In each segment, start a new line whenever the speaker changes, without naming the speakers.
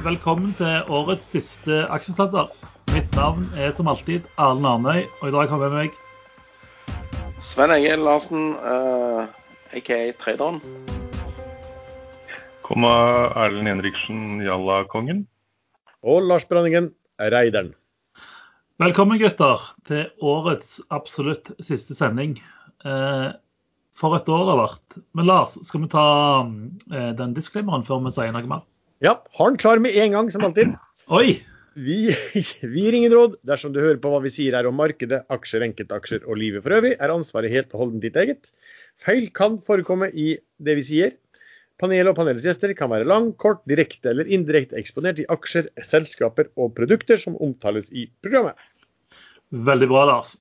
velkommen til årets siste Aksjesatser. Mitt navn er som alltid Erlend Arnøy, og i dag har jeg med meg
Sven Egil Larsen, uh, aka Traderen.
Komma Erlend Henriksen, Jalla-kongen.
Og Lars Branningen, Reideren.
Velkommen, gutter, til årets absolutt siste sending. Uh, for et år det har vært. Men Lars, skal vi ta uh, den disclaimeren før vi sier noe mer?
Ja, har den klar med en gang, som alltid.
Oi!
Vi, vi gir ingen råd. Dersom du hører på hva vi sier her om markedet, aksjer, enkeltaksjer og livet for øvrig, er ansvaret helt og holdent ditt eget. Feil kan forekomme i det vi sier. Panelet og panelets gjester kan være lang, kort, direkte eller indirekte eksponert i aksjer, selskaper og produkter som omtales i programmet.
Veldig bra, Lars.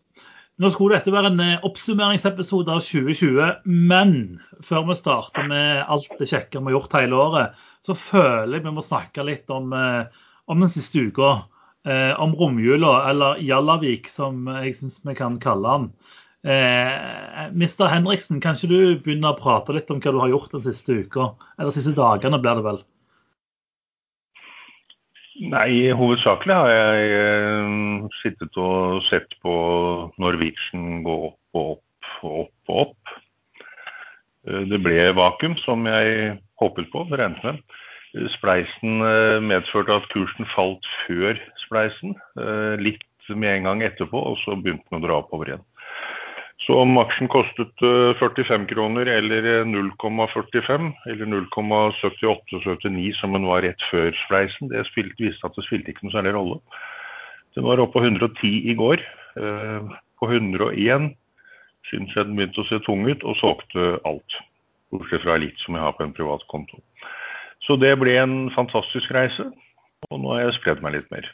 Nå skulle dette være en eh, oppsummeringsepisode av 2020, men før vi starter med alt det kjekke vi har gjort hele året, så føler jeg vi må snakke litt om, eh, om den siste uka. Eh, om romjula, eller Jallavik, som jeg syns vi kan kalle han. Eh, Mr. Henriksen, kan ikke du begynne å prate litt om hva du har gjort den siste uka? Eller siste dagene, blir det vel?
Nei, hovedsakelig har jeg eh, sittet og sett på Norwegian gå opp og opp og opp og opp. Det ble vakuum, som jeg håpet på, regnet med. Eh, Spleisen eh, medførte at kursen falt før spleisen, eh, litt med en gang etterpå, og så begynte den å dra oppover igjen. Så om aksjen kostet eh, 45 kroner eller eh, 0,45 eller 0,78-79 som den var rett før spleisen, det spilte, viste at det spilte ikke noe særlig rolle. Den var oppe på 110 i går. Eh, På 101 syntes jeg den begynte å se tung ut, og solgte alt. Bortsett fra litt som jeg har på en privat konto. Så det ble en fantastisk reise, og nå har jeg spredd meg litt mer.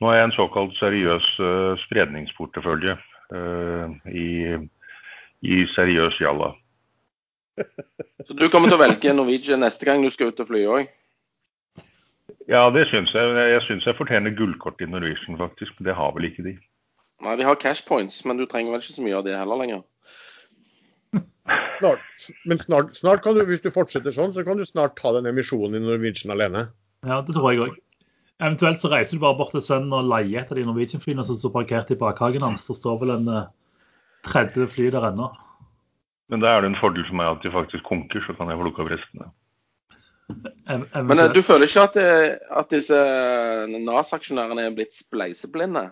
Nå er jeg en såkalt seriøs eh, spredningsportefølje uh, i, i seriøs jalla.
Så du kommer til å velge Norwegian neste gang du skal ut og fly òg?
Ja, det syns jeg. Jeg syns jeg fortjener gullkort i Norwegian, faktisk. Men Det har vel ikke de.
Nei, de har cash points, men du trenger vel ikke så mye av det heller lenger.
Snart, men snart, snart kan du, hvis du fortsetter sånn, så kan du snart ta den emisjonen i Norwegian alene.
Ja, det tror jeg òg. Eventuelt så reiser du bare bort til sønnen og leier et av de Norwegian-flyene som står parkert i bakhagen hans. Det står vel en eh, 30 fly der ennå.
Men da er det en fordel for meg at de faktisk konker, så kan jeg plukke opp restene.
Men eh, du føler ikke at, det, at disse NAS-aksjonærene er blitt spleiseblinde?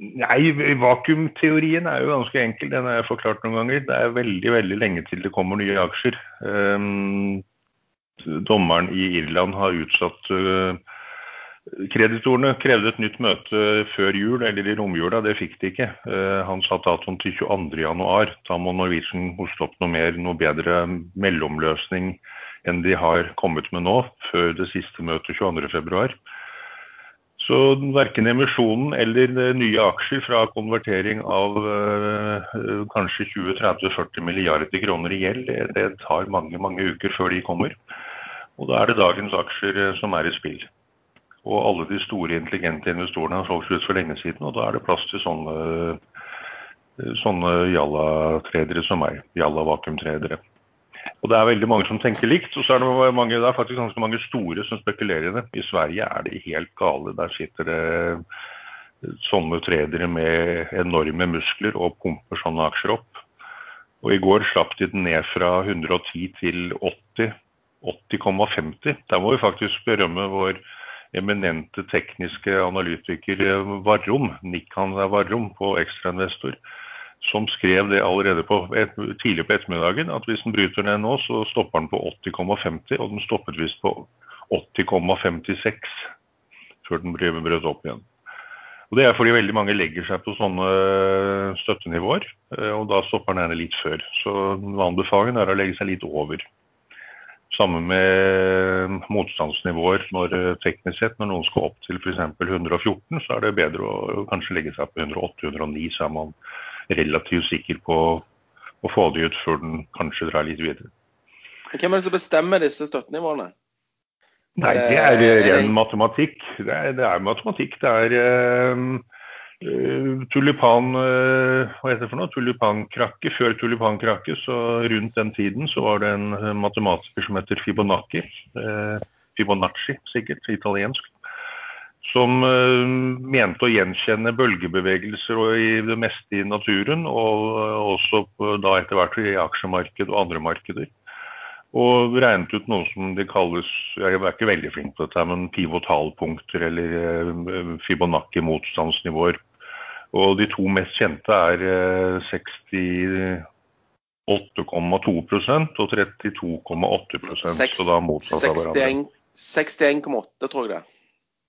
Nei, vakuumteorien er jo ganske enkel. Den har jeg forklart noen ganger. Det er veldig veldig lenge til det kommer nye aksjer. Ehm, dommeren i Irland har utsatt øh, Kreditorene krevde et nytt møte før jul, eller i romjula. Det fikk de ikke. Eh, han satt datoen til 22.1. Da må Norwegian hoste opp noe mer, noe bedre mellomløsning enn de har kommet med nå, før det siste møtet 22.2. Så verken emisjonen eller eh, nye aksjer fra konvertering av eh, kanskje 20-30-40 milliarder kroner i gjeld, det, det tar mange, mange uker før de kommer. Og da er det dagens aksjer eh, som er i spill. Og alle de store, intelligente investorene har solgt ut for lenge siden, og da er det plass til sånne, eh, sånne jalla-tredere som meg. Jalla-vakuumtredere. Og det er veldig mange som tenker likt, og så er det, mange, det er faktisk ganske mange store som spekulerer i det. I Sverige er de helt gale. Der sitter det sånne tredere med enorme muskler og pumper sånne aksjer opp. Og i går slapp de den ned fra 110 til 80. 80,50. Der må vi faktisk berømme vår eminente tekniske analytiker eh, Varrom, Nikan Varrom på Ekstrainvestor, som skrev det allerede på et, tidlig på ettermiddagen, at hvis den bryter ned nå, så stopper den på 80,50, og den stoppet visst på 80,56 før den brøt opp igjen. Og Det er fordi veldig mange legger seg på sånne støttenivåer, eh, og da stopper den gjerne litt før. Så anbefalingen er å legge seg litt over. Sammen med motstandsnivåer når eh, teknisk sett, når noen skal opp til f.eks. 114, så er det bedre å kanskje legge seg på 108-109, så man relativt sikker på å få det ut før den kanskje drar litt videre.
Hvem er det som bestemmer disse støttenivåene?
Nei,
det-
er
er
ren matematikk. Det er, det er matematikk. Det er, eh, eh, tulipan Uh, Hva heter det for noe? Tulipankrakke. Før tulipankrakke, så rundt den tiden, så var det en eh, matematiker som heter Fibonacci. Uh, Fibonacci, sikkert, italiensk. Som eh, mente å gjenkjenne bølgebevegelser og i det meste i naturen, og eh, også da etter hvert i aksjemarked og andre markeder. Og regnet ut noe som de kalles Jeg er ikke veldig flink på dette, men pivotalpunkter eller eh, Fibonacci-motstandsnivåer. Og de to mest kjente er eh, 68,2% og 32,8
Seks-
Så da motsatt av hverandre.
61,8 tror jeg det er.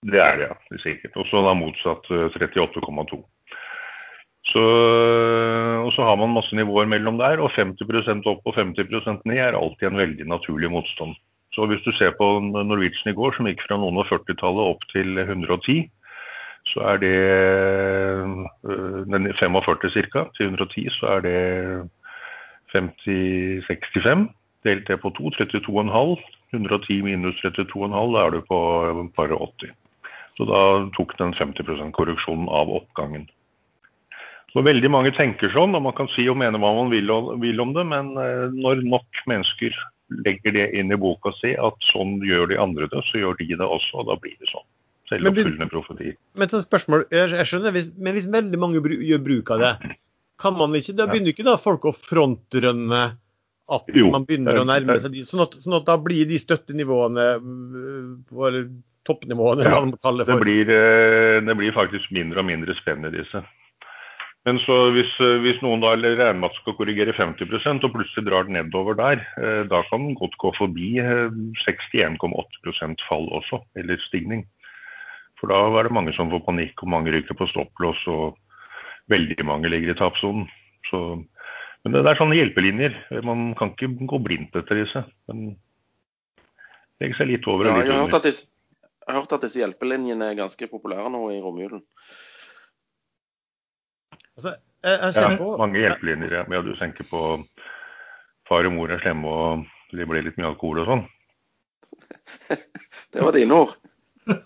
Det er det, ja. er sikkert. Og så da motsatt eh, 38,2. Så, eh, og så har man masse nivåer mellom der, og 50% opp og 50% ned er alltid en veldig naturlig motstand. Så hvis du ser på Norwegian i går, som gikk fra noen og 40-tallet opp til 110, så er det øh, den 45 ca. til 110, så er det 50-65. Delt det på 2, 32,5. 110 minus 32,5, da er du på bare 80. Så da tok den 50% korreksjonen av oppgangen. Så Veldig mange tenker sånn, og man kan si og mene hva man vil, om- det, men eh, når nok mennesker legger det inn i boka si, at sånn gjør de andre det, så gjør de det også, og da blir det sånn. Selvoppfyllende profeti.
Men et sånt spørsmål, jeg, jeg skjønner, hvis, men hvis veldig mange bru, gjør bruk av det, kan man ikke, da begynner ikke da folk å frontrønne at
Jo,
man begynner å nærme seg de, sånn at, sånn at da blir de støttenivåene, for toppnivåene,
Ja,
det
Det blir, eh, det blir faktisk mindre og mindre spenn i disse. Men så hvis, eh, hvis noen da regner med at skal korrigere 50 og plutselig drar den nedover der, eh, da kan den godt gå forbi eh, 61,8% fall også, eller stigning. For da er det mange som får panikk, og mange ryker på stopplås, og veldig mange ligger i tapssonen. Men det er sånne hjelpelinjer. Man kan ikke gå blindt etter disse. Men legge seg litt over og
Ja,
litt
jeg har
under.
hørt at disse, jeg har hørt at disse hjelpelinjene er ganske populære nå i romjulen.
Altså, jeg, jeg ser
Ja,
på,
mange hjelpelinjer. Ja. ja, du tenker på far og mor er slemme og det blir litt mye alkohol og sånn.
Det var dine ord.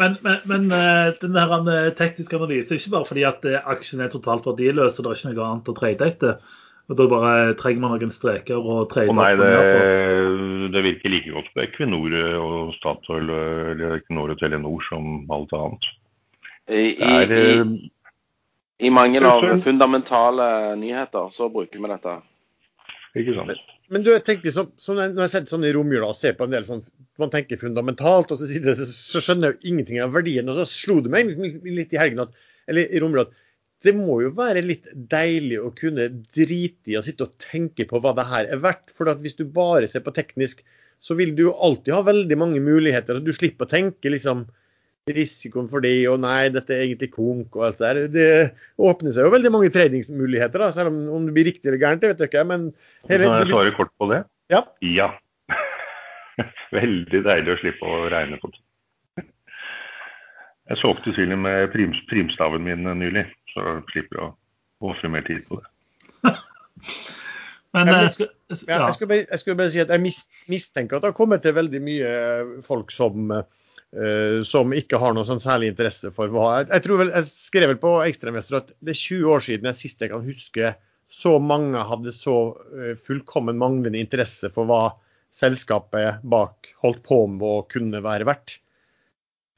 Men, men, men eh, den der eh, tekniske analyse er ikke bare fordi at eh, aksjen er totalt verdiløs og det er ikke noe annet å trade etter. Og Da bare trenger man noen streker og tredje
oh, nei, det, det virker like godt på Equinor og Statoil eller Equinor og Telenor som alt annet.
I, i,
er,
i,
i,
I mange av fundamentale nyheter så bruker vi dette.
ikke sant?
Men du, jeg tenkte så, så når jeg- sitter sånn i romjula og ser på en del sånn Man tenker fundamentalt, og så, så skjønner jeg jo ingenting av verdien. Og så slo det meg litt i helgen at, eller i romjula at det må jo være litt deilig å kunne drite i å sitte og tenke på hva det her er verdt. For at hvis du bare ser på teknisk, så vil du jo alltid ha veldig mange muligheter. Du slipper å tenke liksom risikoen for det, og nei, dette er egentlig konk og alt det der. Det åpner seg jo veldig mange treningsmuligheter, da, selv om, om det blir riktig eller gærent, det vet jeg ikke. Men
Kan jeg svare kort på det?
Ja.
Ja. Veldig deilig å slippe å regne på det. Jeg solgte til og med prim, primstaven min nylig, så slipper jeg å ofre mer tid på det.
Men
jeg,
eh, skal,
Ja,
ja.
jeg, skulle bare, jeg skulle bare si at jeg mistenker at det har kommet til veldig mye folk som, uh, som ikke har noe sånn særlig interesse for hva Jeg, jeg tror vel, jeg skrev vel på Ekstremester at det er 20 år siden jeg sist jeg kan huske så mange hadde så uh, fullkommen manglende interesse for hva selskapet bak holdt på med å kunne være verdt.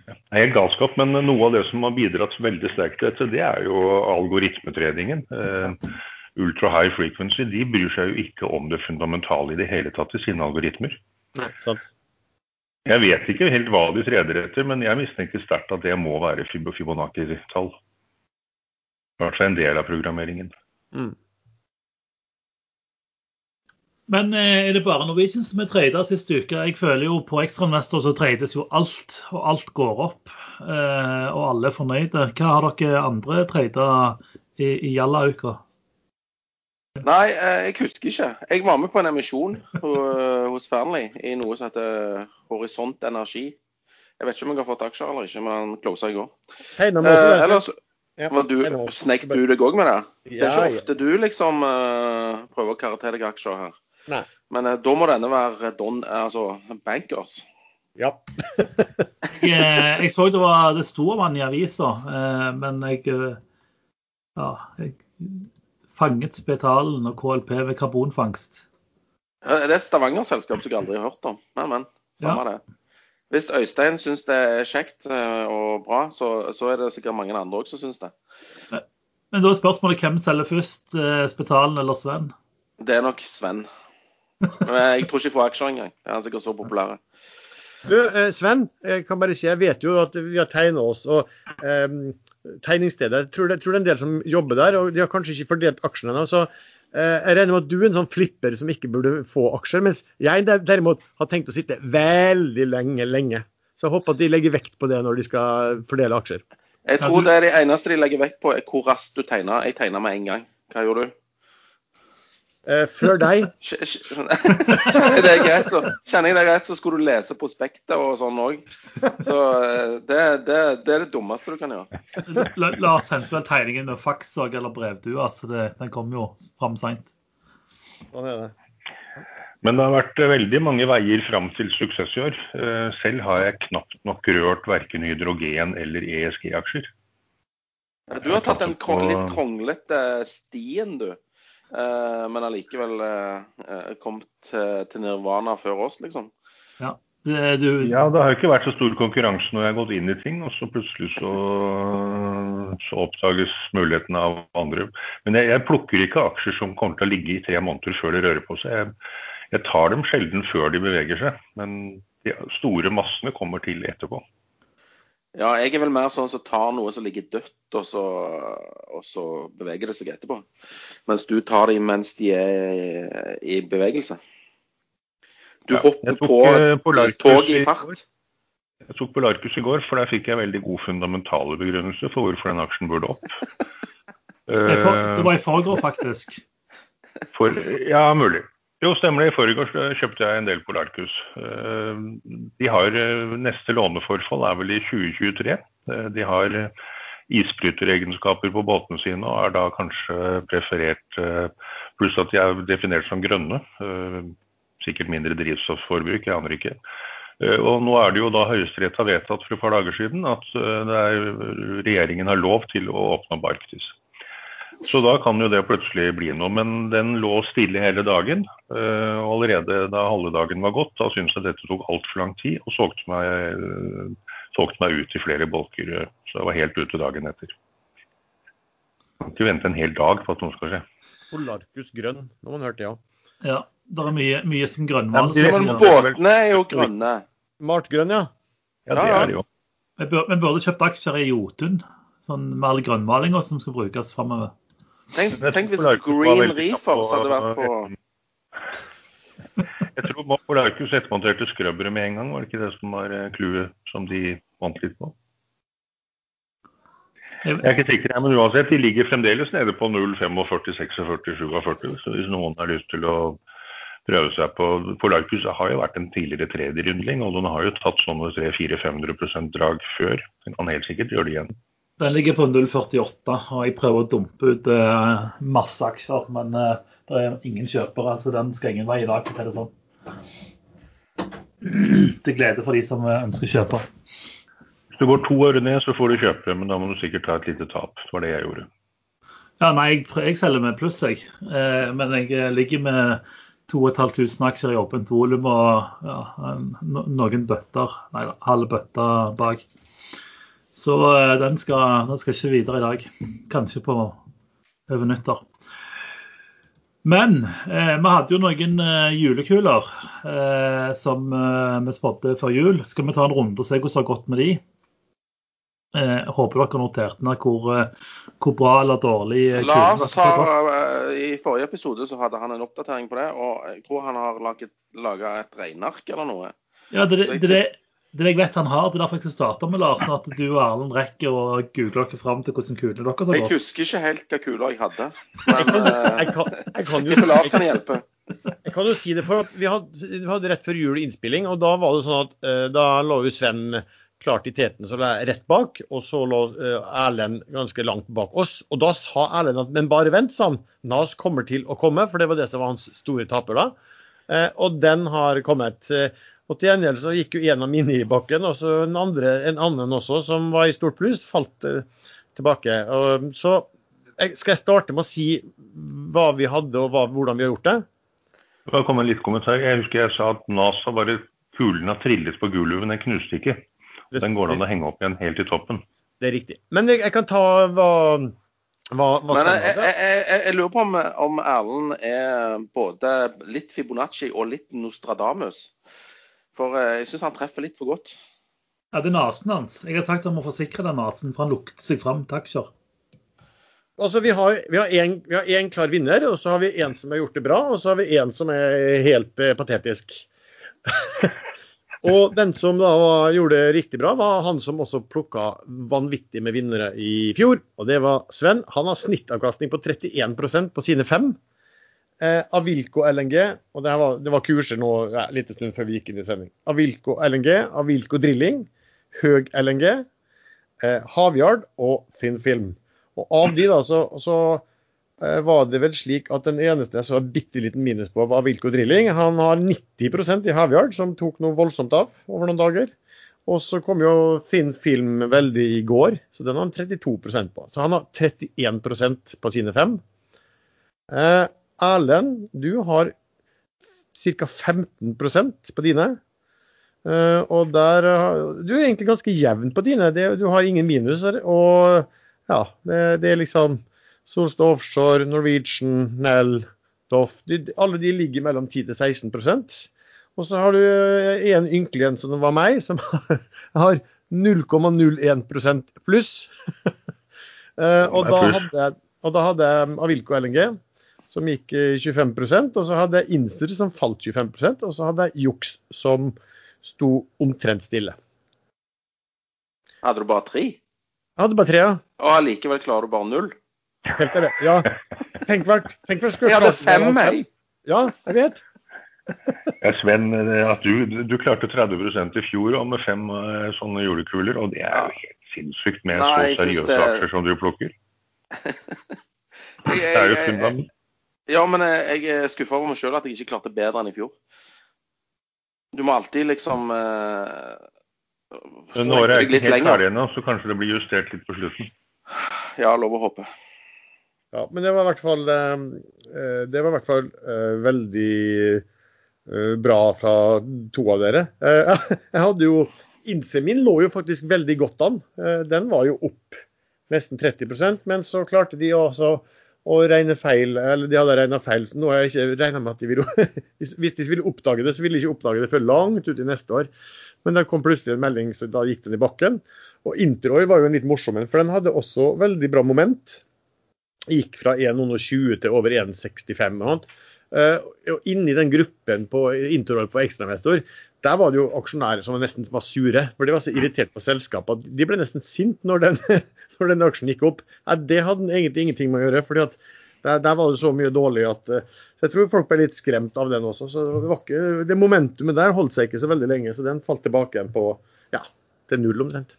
Det er helt galskap, men noe av det som har bidratt veldig sterkt til dette, det er jo algoritmetreningen. Eh, ultra high frequency de bryr seg jo ikke om det fundamentale i det hele tatt i sine algoritmer.
Sant?
Jeg vet ikke helt hva de treder etter, men jeg mistenker sterkt at det må være Fibonacci-tall. Kanskje en del av programmeringen.
Mm.
Men eh, er det bare Norwegian som er tradet sist uke? Jeg føler jo på Ekstrainvestor så trades jo alt, og alt går opp. eh, Og alle er fornøyde. Hva har dere andre tradet i, i Jalla-uka?
Nei, eh, jeg husker ikke. Jeg var med på en emisjon hos Fearnley i noe som heter Horisont Energi. Jeg vet ikke om jeg har fått aksjer eller ikke, men han closa i går.
Tegna må
Eh, ellers
Ja,
var du, snek du deg òg med det? Det er ikke ofte du liksom eh, prøver å deg aksjer her.
Nei.
Men eh, da må denne være Don, eh, altså Bankers.
Ja.
Jeg, eh, jeg så det var det sto om han i avisa, men jeg Ja, jeg fanget spetalen og KLP ved karbonfangst.
Eh, Det er et Stavanger-selskap som jeg aldri har hørt om. Men, men. Samme det. Hvis Øystein syns det er kjekt og bra, så, så er det sikkert mange andre òg som syns det.
Men da er spørsmålet hvem selger først, Spetalen eller Sven?
Det er nok Sven. Men jeg tror ikke jeg får aksjer engang. Det er han sikkert så populære.
Du, eh, Sven, jeg kan bare si, jeg vet jo at vi har tegna oss. og um, Tegningsstedet, jeg tror, det, tror det er en del som jobber der, og de har kanskje ikke fordelt aksjene ennå. Så uh, jeg regner med at du er en sånn flipper som ikke burde få aksjer. Mens jeg derimot har tenkt å sitte veldig lenge, lenge. Så jeg håper at de legger vekt på det når de skal fordele aksjer.
Jeg tror det er det eneste de legger vekt på, er hvor raskt du tegner. Jeg tegner med en gang. Hva gjorde du?
Eh, før deg
Kj- kj- Kjenner jeg deg greit, så, kjenner jeg deg rett, så skulle du lese prospektet og sånn òg. Så eh, det, det, det er det dummeste du kan gjøre.
La, la oss sende vel tegningen med faks òg, eller brevdue, Altså det, den kom jo fram seint.
Sånn det.
Men det har vært eh, veldig mange veier fram til suksess i år. Eh, Selv har jeg knapt nok rørt verken hydrogen eller ESG-aksjer.
Du har tatt den litt kronglete stien, du. Eh, men allikevel eh, eh, kommet til, til nirvana før oss, liksom.
Det, du,
Ja, det har jo ikke vært så stor konkurranse når jeg har gått inn i ting, og så plutselig så, så oppdages mulighetene av andre. Men jeg, jeg plukker ikke aksjer som kommer til å ligge i tre måneder før de rører på seg. Jeg, jeg tar dem sjelden før de beveger seg, men de store massene kommer til etterpå.
Ja, jeg er vel mer sånn som tar noe som ligger dødt, og så, og så beveger det seg etterpå. Mens du tar dem mens de er i bevegelse. Du
Ja,
hopper
på,
på
eh, Polarcus
toget i fart.
Jeg tok Polarcus i går, for der fikk jeg veldig god fundamentale begrunnelse for hvorfor den aksjen burde opp. Eh,
det var i forgår, faktisk.
For, ja, mulig. Jo, stemmer det. I forgårs eh, kjøpte jeg en del Polarcus. Eh, De har eh, Neste låneforfall er vel i 2023. Eh, De har isbryteregenskaper på båtene sine og er da kanskje preferert Pluss at de er definert som grønne. Sikkert mindre drivstoffforbruk, jeg aner ikke. Og nå er det jo da Høyesterett har vedtatt for et par dager siden at er, regjeringen har lov til å åpne opp Arktis. Så da kan jo det plutselig bli noe. Men den lå stille hele dagen. eh, og allerede da halve dagen var gått, da syntes jeg dette tok altfor lang tid, og solgte meg, eh, solgte meg ut i flere bolker. Så jeg var helt ute dagen etter. Kan ikke vente en hel dag på at noe skal skje.
Polarcus grønn, når man hørte det, ja.
Ja, det er mye, mye som
grønnvann.
Ja, båtene er jo grønne.
Malt grønn, ja.
Ja, det er det jo.
Vi burde kjøpt aksjer i Jotun, sånn med all grønnmalinga som skal brukes framover.
Tenk, tenk hvis Green Reefers hadde vært på
Jeg tror Polarcus ettermonterte skrøbberet med en gang, var det ikke det som var eh, clouet som de vant litt på?
Jeg,
er ikke sikker, men uansett, de ligger fremdeles nede på 0,45, 46, 47. Så hvis noen har lyst til å prøve seg på Polarcus har jo vært en tidligere tredjerundling, og den har jo tatt sånne 300-400-500% drag før. Den kan helt sikkert gjøre det igjen.
Den ligger på 0,48, og jeg prøver å dumpe ut uh, masse aksjer. Men uh, det er ingen kjøpere, så den skal ingen vei i dag, for å si det sånn. Til glede for de som eh, ønsker å kjøpe.
Hvis du går to øre ned, så får du kjøpe, men da må du sikkert ta et lite tap. Det var det jeg gjorde.
Ja, nei, jeg, jeg selger med pluss, jeg. Eh, men jeg ligger med 2500 aksjer i åpent volum og ja, no, noen bøtter, nei, halv bøtte bak. Så eh, den, skal, den skal ikke videre i dag. Kanskje på over nyttår. Men eh, vi hadde jo noen eh, julekuler eh, som eh, vi spådde før jul. Skal vi ta en runde og se hvordan det har gått med de? Eh, håper dere noterte ned hvor, hvor bra eller dårlig eh,
Lars
har
I forrige episode så hadde han en oppdatering på det, og jeg tror han har laget et regneark eller noe.
Ja, det, det, det, det, jeg vet han har. Det er derfor jeg skal starte med Lars, sånn at du og Erlend rekker å google dere fram til hvordan kulene deres har gått.
Jeg husker ikke helt hva kuler jeg hadde.
Jeg
Men
kan,
eh,
jeg kan, jeg kan, jo,
Kanskje Lars
jeg,
kan hjelpe.
jeg kan jo si det, for vi hadde, vi hadde rett før jul innspilling, og da var det sånn at uh, da lå jo Sven klart i teten, så det er rett bak, og så lå eh, Erlend ganske langt bak oss. Og da sa Erlend at men bare vent, sa han. Nas kommer til å komme, for det var det som var hans store taper da. Uh, og den har kommet. eh, Og til gjengjeld så gikk jo en av mine i bakken, og så en, andre, en annen også, som var i stort pluss, falt eh, tilbake. Og, så jeg, skal jeg starte med å si hva vi hadde og hva, hvordan vi har gjort det?
Det kom en liten kommentar. Jeg husker jeg sa at NASA bare kulen har trillet på gulvet, den knuste ikke. Den går det an å henge opp igjen helt i toppen.
Det er riktig. Men jeg, jeg kan ta hva, hva, hva
Men jeg, jeg, jeg, jeg lurer på om, om Erlend er både litt Fibonacci og litt Nostradamus. For eh, jeg syns han treffer litt for godt.
Ja, det er nesen hans. Jeg har sagt han må forsikre den nesen, for han lukter seg fram til aksjer.
Altså, vi har, én en, vi har en klar vinner, og så har vi en som har gjort det bra, og så har vi en som er helt eh, patetisk. og den som da var, gjorde det riktig bra, var han som også plukka vanvittig med vinnere i fjor. Og det var Sven. Han har snittavkastning på 31% på sine fem. Eh, Avilco LNG, og det, var, det var kurser nå ja, litt stund før vi gikk inn i sending. Avilco LNG, Avilco Drilling, Høg LNG, eh, Havyard og Thin Film. Og av de da, så, så eh, var det vel slik at den eneste jeg så et bitte liten minus på, var Avilco Drilling. Han har 90% i Havyard, som tok noe voldsomt av over noen dager. Og så kom jo Thin Film veldig i går, så den har han 32% på. Så han har 31% på sine fem. Eh, Erlend, du har ca. 15% på dine. Eh, og der eh, Du er egentlig ganske jevn på dine. Det, du har ingen minuser. Og ja, det, det er liksom Solstad Offshore, Norwegian, Nell, Doff Alle de ligger mellom 10 til 16% Og så har du eh, en ynkelig en som var meg, som har 0,01 pluss. Og, da hadde, jeg- og da hadde jeg Avilco LNG, som gikk eh, 25% og så hadde jeg Inster som falt 25% og så hadde jeg Juks som sto omtrent stille.
Hadde du bare tre?
Jeg hadde bare tre, ja.
Og allikevel klarer du bare null?
Helt ærlig. Ja. Tenk hva tenk hva jeg skulle
Jeg hadde fem, jeg.
Ja, jeg vet.
Ja, Sven, at du, du klarte 30% i fjor og med fem eh, sånne julekuler, og det er jo helt sinnssykt med
Nei,
så seriøse
det-
aksjer som du plukker. Det er jo fundament.
Ja, men jeg, er skuffa over meg sjøl at jeg ikke klarte bedre enn i fjor. Du må alltid liksom uh,
Men Nå er jeg ikke helt ferdig ennå, så kanskje det blir justert litt på slutten.
Ja, lov å håpe.
Ja, men det var i hvert fall, eh, det var i hvert fall eh, veldig eh, bra fra to av dere. Eh, Jeg hadde jo Innse min lå jo faktisk veldig godt an. Eh, Den var jo opp nesten 30% men så klarte de også å regne feil. Eller de hadde regna feil. Nå har jeg ikke regna med at de ville Hvis de ville oppdage det, så ville de ikke oppdage det før langt ut i neste år. Men det kom plutselig en melding, så da gikk den i bakken. Og Interoil var jo en litt morsom en, for den hadde også veldig bra moment gikk fra 1,20 til over 1,65. og. Eh, og inni den gruppen på Interoil på ekstrainvestor, der var det jo aksjonærer som nesten var sure. For de var så irritert på selskapet at de ble nesten sint når den, når den aksjen gikk opp. Det hadde egentlig ingenting med å gjøre. fordi at der, der var det så mye dårlig at eh, så Jeg tror folk ble litt skremt av den også. så Det, var ikke, det momentumet der holdt seg ikke så veldig lenge, så den falt tilbake igjen på ja, til null omtrent.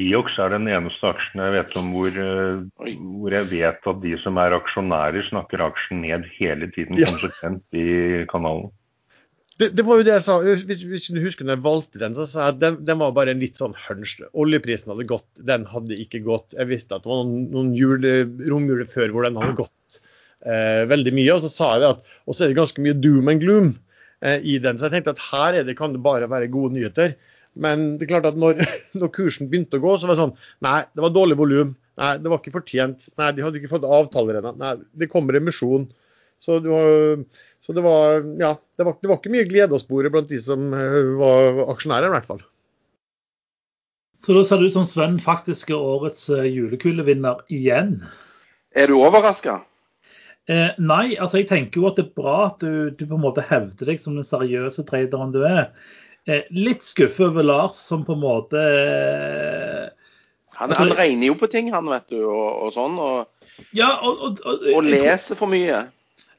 IOX er den eneste aksjen jeg vet om hvor, eh, hvor jeg vet at de som er aksjonærer, snakker aksjen ned hele tiden
Ja.
konsekvent i kanalen.
Det, det var jo det jeg sa. Hvis, hvis du husker når jeg valgte den, så sa jeg at den, den var bare en litt sånn hunch. Oljeprisen hadde gått, den hadde ikke gått. Jeg visste at det var noen, noen jule, romjuler før hvor den hadde gått eh, veldig mye. Og så sa jeg det at Og så er det ganske mye doom and gloom eh, i den. Så jeg tenkte at her er det, kan det bare være gode nyheter. Men det er klart at når, når kursen begynte å gå, så var det sånn Nei, det var dårlig volum. Nei, det var ikke fortjent. Nei, de hadde ikke fått avtaler ennå. Nei, det kommer emisjon. Så, du har, så det var ja, det var, det var ikke mye glede å spore blant de som eh, var aksjonærer, i hvert fall.
Så da ser det ut som Sven faktisk er årets eh, julekulevinner igjen.
Er du overraska?
Eh, nei, altså jeg tenker jo at det er bra at du, du på en måte hevder deg som den seriøse traderen du er. Eh, litt skuffet over Lars, som på en måte eh,
Han,
Altså-
han regner jo på ting, han, vet du, og, og sånn. Og,
Ja, og, og, og,
og leser for mye.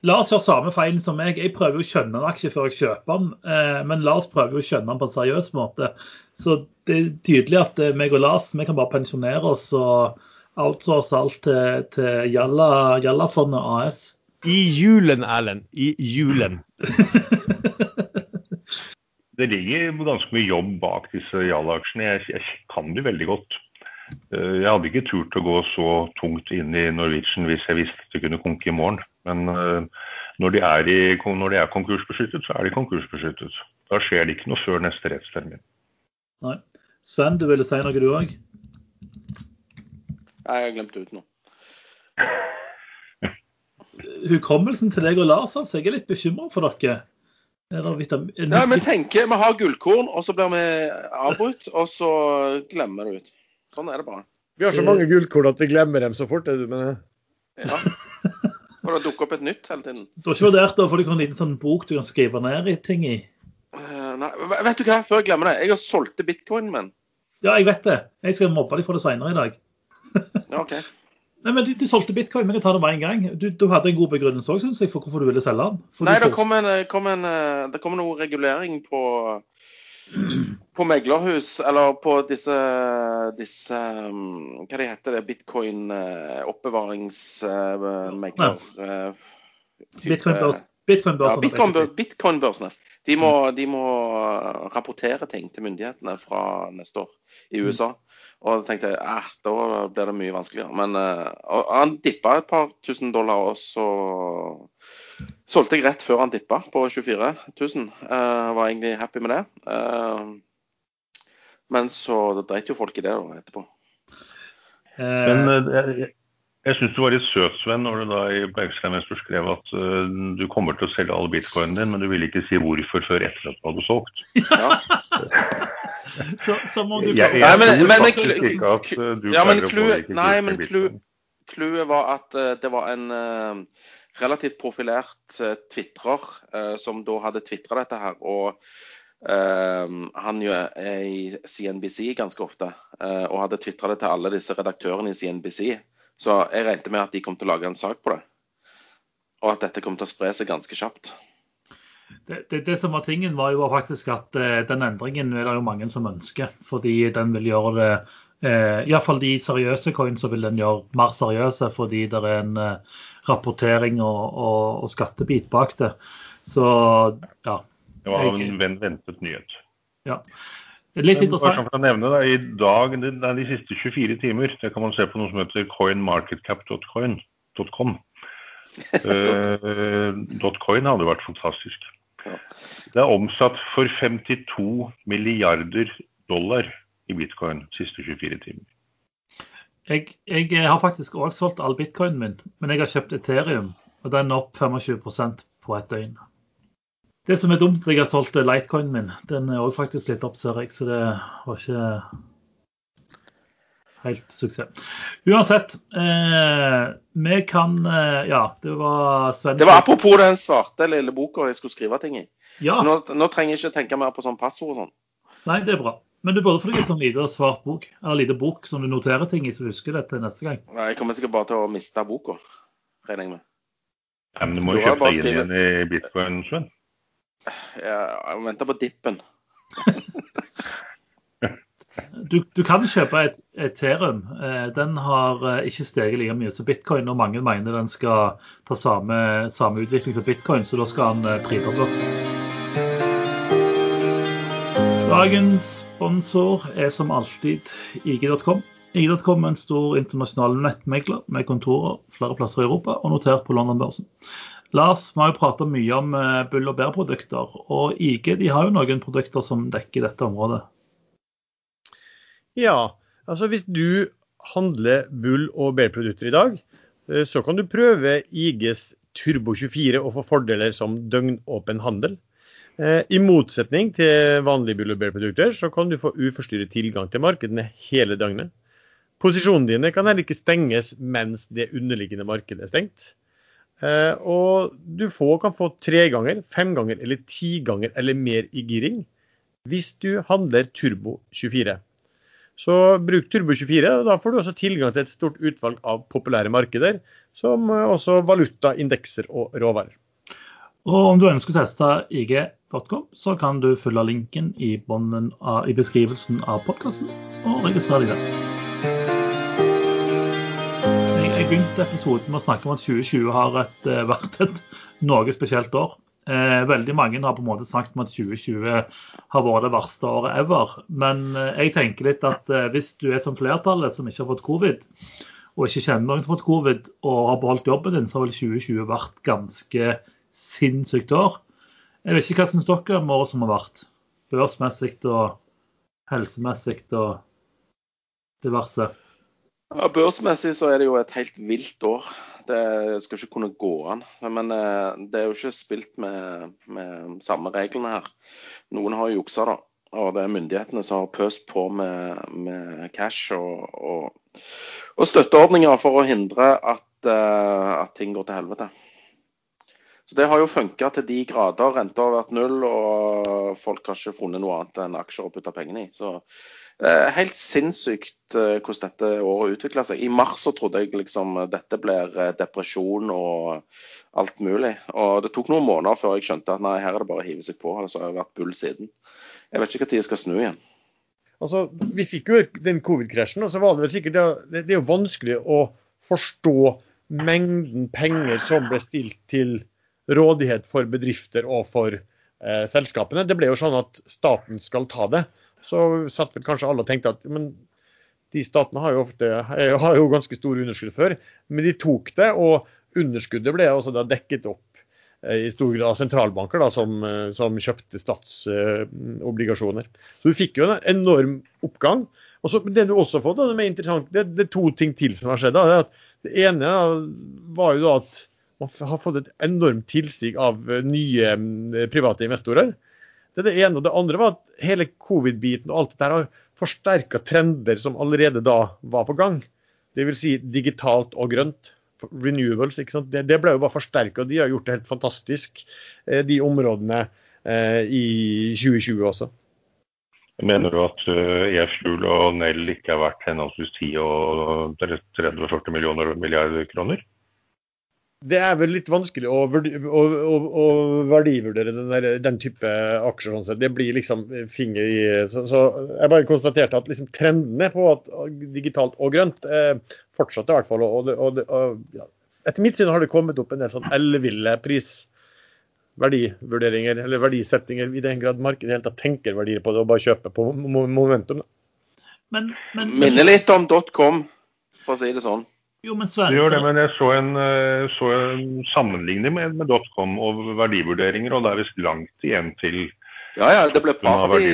Lars gjør samme feilen som meg. Jeg prøver å skjønne en aksje før jeg kjøper den, eh, men Lars prøver å skjønne den på en seriøs måte. Så det er tydelig at eh, meg og Lars vi kan bare pensjonere oss og outsource alt til, til Jalla- Jallafondet AS.
I julen, Erlend. I julen.
det ligger ganske mye jobb bak disse Jalla-aksjene. Jeg, jeg, kan det veldig godt. Eh, jeg hadde ikke turt å gå så tungt inn i Norwegian hvis jeg visste at det kunne konke i morgen. Men eh, når de, er i, når de er konkursbeskyttet, så er de konkursbeskyttet. Da skjer det ikke noe før neste rettstermin.
Nei. Sven, du ville si noe du òg?
Nei, jeg har glemt ut noe.
Hukommelsen til deg og Lars, altså. Jeg er litt bekymra for dere.
Nei, vi tenker vi har gullkorn, og så blir vi avbrutt, og så glemmer det ut. Sånn er det bare.
Vi har så mange gullkorn at vi glemmer dem så fort. Er du med det?
Ja. Og det dukker opp et nytt hele tiden.
Du har ikke vurdert å få liksom en liten sånn bok du kan skrive ned i ting i?
Uh, nei, vet du hva, før jeg glemmer det. Jeg har solgt bitcoinen min.
Ja, jeg vet det. Jeg skal mobbe deg for det seinere i dag.
ja, OK.
Nei, men du, du solgte bitcoin, men jeg tar det med en gang. Du, du hadde en god begrunnelse òg, syns jeg, for hvorfor du ville selge den. For
Nei, det kom, en, kom en, eh, det kom noe regulering på, på meglerhus, eller på disse, disse mm, Hva de heter det? Bitcoin-oppbevaringsmegler...
Uh, Bitcoin-børsene. Bitcoin ja,
Bitcoin-børsene. Bitcoin de, må, de må rapportere ting til myndighetene fra neste år i USA. Og da tenkte eh, da blir det mye vanskeligere. Men uh, han dippa et par tusen dollar, og så solgte jeg rett før han dippa på 24 000. Uh, var egentlig happy med det. Uh, men så dreit jo folk i det da, etterpå.
Men jeg, jeg syns du var litt søt, Sven, når du da i Bergsteinvestor skrev at uh, du kommer til å selge all bitcoinen din, men du ville ikke si hvorfor før etter at du hadde solgt. Ja.
Så, så må du
jeg, jeg, jeg nei, men, men, ikke at uh, du ja, men
clouet men var at uh, det var en uh, relativt profilert uh, tvitrer som da hadde tvitra dette her. Og han jo er i CNBC ganske ofte, og hadde tvitra det til alle disse redaktørene i CNBC. Så jeg regnet med at de kom til å lage en sak på det. Og at dette kom til å spre seg ganske kjapt.
Det, det, det, som var tingen, var jo faktisk at eh, den endringen er det jo mange som ønsker. Fordi den vil gjøre det eh, Iallfall de seriøse coins så vil den gjøre mer seriøse fordi det er en eh, rapportering og, og, og, skattebit bak det. Så ja.
Det var en ventet nyhet.
Ja. Litt interessant.
Bare for å nevne da, I dag, det er de siste 24 timer, det kan man se på noe som heter coinmarketcap.com. Uh, .coin hadde vært fantastisk. Det er omsatt for 52 milliarder dollar i bitcoin de siste 24 timer.
Jeg, jeg har faktisk òg solgt all bitcoinen min, men jeg har kjøpt Ethereum. Og den er opp 25% på et døgn. Det som er dumt, jeg har solgt lightcoinen min. Den er òg faktisk litt opp, ser jeg. Så det var ikke helt suksess. Uansett, eh, vi kan eh, Ja, det var Sven
Det var apropos den svarte lille boka jeg skulle skrive ting i.
Ja.
Så nå, nå, trenger jeg ikke tenke mer på sånn passord og sånn.
Nei, det er bra. Men du burde få deg en sånn lite svart bok, eller lite bok som du noterer ting i, så du husker det til neste gang.
Nei, Jeg kommer sikkert bare til å miste boka, regner jeg med.
Ja, men du må jo kjøpe deg inn igjen i bitcoin, Sven.
Ja, jeg venter på dippen.
Du, du, kan kjøpe et Ethereum. Eh, den har eh, ikke steget like mye som bitcoin, og mange mener den skal ta samme, samme utvikling som bitcoin, så da skal den eh, tredobles. Dagens sponsor er som alltid IG.com. IG.com er en stor internasjonal nettmegler med kontorer flere plasser i Europa og notert på London-børsen. Lars, vi har jo prata mye om bull- og bærprodukter, og IG de har jo noen produkter som dekker dette området.
Ja, altså hvis du handler bull- og bærprodukter i dag, eh, så kan du prøve IGs Turbo24 og få fordeler som døgnåpen handel. Eh, I motsetning til vanlige bull- og bærprodukter, så kan du få uforstyrret tilgang til markedene hele døgnet. Posisjonene dine kan heller ikke stenges mens det underliggende markedet er stengt. Eh, og du får, kan få tre ganger, fem ganger eller ti ganger eller mer i giring hvis du handler Turbo 24. Så bruk Turbo24, og da får du også tilgang til et stort utvalg av populære markeder, som eh, også valuta, indekser og råvarer.
Og om du ønsker å teste ig.com, så kan du følge linken i, av, i beskrivelsen av podkasten, og registrere deg der. Jeg, jeg begynte episoden med å snakke om at 2020 har et, eh, vært et noe spesielt år. Eh, veldig mange har på en måte sagt at 2020 har vært det verste året ever. Men eh, jeg tenker litt at eh, hvis du er som flertallet som ikke har fått covid, og ikke kjenner noen som har fått covid og har beholdt jobben din, så har vel 2020 vært ganske sinnssykt år. Jeg vet ikke hva syns dere om året som har vært? Børsmessig og helsemessig og diverse.
Ja, Børsmessig så er det jo et helt vilt år. Det skal ikke kunne gå an. Men eh, det er jo ikke spilt med, med samme reglene her. Noen har juksa, da. Og det er myndighetene som har pøst på med, med cash og, og, og, støtteordninger for å hindre at, uh, at ting går til helvete. Så Det har jo funka til de grader. Renta har vært null, og folk har ikke funnet noe annet enn aksjer å putte pengene i. Så Eh, helt sinnssykt eh, hvordan dette året utvikla seg. I mars så trodde jeg liksom dette blir eh, depresjon og alt mulig. Og det tok noen måneder før jeg skjønte at nei, her er det bare å hive seg på. Og så har vært bull siden. Jeg vet ikke når jeg skal snu igjen.
Altså, Vi fikk jo den covid-krasjen, og så var det vel sikkert det, det er jo vanskelig å forstå mengden penger som ble stilt til rådighet for bedrifter og for eh, selskapene. Det ble jo sånn at staten skal ta det så satt vel kanskje alle og tenkte at men de statene har jo ofte har jo ganske store underskudd før. Men de tok det, og underskuddet ble også da dekket opp eh, i stor grad av sentralbanker da, som, eh, som kjøpte statsobligasjoner. Så du fikk jo en enorm oppgang. Og så, det du også har fått, da, det er det, det, er to ting til som har skjedd. Da, det ene var jo da at man har fått et enormt tilsig av nye private investorer. Det er det ene. Og det andre var at hele covid-biten og alt dette har forsterka trender som allerede da var på gang. Dvs. Si digitalt og grønt. Renewables. ikke sant? Det, det ble jo bare forsterka, de har gjort det helt fantastisk, eh, de områdene eh, i 2020 også.
Mener du at EF-Fuel og Nell ikke er verdt henholdsvis 10 og 30-40 millioner milliarder kroner?
Det er vel litt vanskelig å, å, å, å verdivurdere den, der, den, type aksjer. Sånn det blir liksom finger i Så, så jeg bare konstaterte at liksom trendene på at digitalt og grønt eh, fortsatte i hvert fall. Og, og, og, ja. Etter mitt syn har det kommet opp en del sånn elleville prisverdivurderinger eller verdisettinger, i den grad markedet helt tatt tenker verdier på det og bare kjøper på momentum.
Men, men, Minner litt om dotcom, for å si det sånn.
Jo, men Sven... Det gjør det, men jeg så en, eh, så en sammenligning med, med Dotcom og verdivurderinger, og det er visst langt igjen til
Ja, ja, det ble party,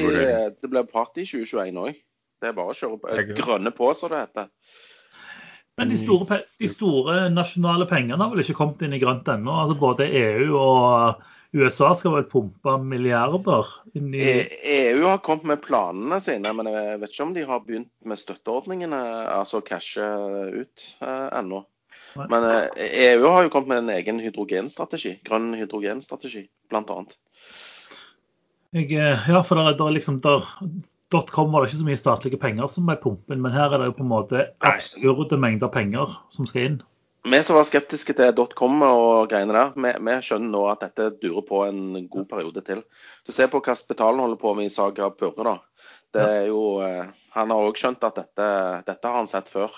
det ble party 2021 òg. Det er bare å kjøre på. grønne på, som det heter.
Men de store, de store, nasjonale pengene har vel ikke kommet inn i grønt ennå? Altså Både EU og USA skal vel pumpe milliarder inn i
EU e har kommet med planene sine, men jeg vet ikke om de har begynt med støtteordningene, altså cashe ut eh, ennå. Men eh, EU har jo kommet med en egen hydrogenstrategi, grønn hydrogenstrategi, bl.a.
Eh, ja, for der, der liksom der, .com var det ikke så mye statlige penger som er pumpen, men her er det jo på en måte absurde mengder penger som skal inn
vi som var skeptiske til dotcom og greiene der, vi, vi, skjønner nå at dette durer på en god periode til. Du ser på hva Spetalen holder på med i Saga Purre. da. Det er jo, eh, Han har òg skjønt at dette, dette, har han sett før.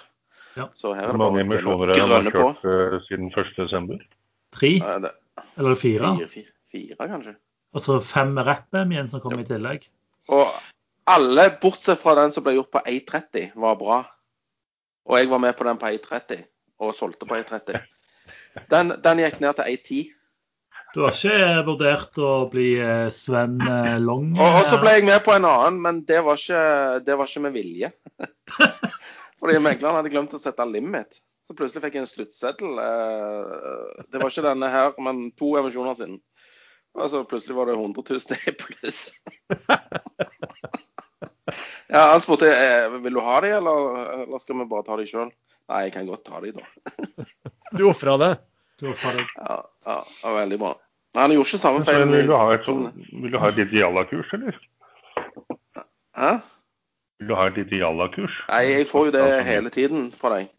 Ja. Så her er det bare mange emisjoner han har kjørt uh, siden 1.12.?
Tre? Eller fire?
Fire, fire, fire kanskje.
Og så fem med rapp igjen som kommer ja. i tillegg.
Og alle, bortsett fra den som ble gjort på A30, var bra. Og jeg var med på den på A30 og solgte på 1,30. Den, den gikk ned til 1,10.
Du har ikke vurdert å bli eh, Sven eh, Long?
Og, og, så ble jeg med på en annen, men det var ikke, det var ikke med vilje. Fordi megleren hadde glemt å sette limit. Så plutselig fikk jeg en sluttseddel. Eh, det var ikke denne her, men to emisjoner siden. Og så plutselig var det 100 000 i pluss. ja, han spurte vil du ha de, eller, eller skal vi bare ta de sjøl. Nei, jeg kan godt ta de, da.
du ofra det?
Du offra det.
Ja, ja, det var veldig bra. Nei, han gjorde ikke samme feil.
Vil du ha et, vil du ha et Ideala-kurs, eller?
Hæ?
Vil du ha et idealakurs?
Nei, jeg får jo det hele tiden fra deg.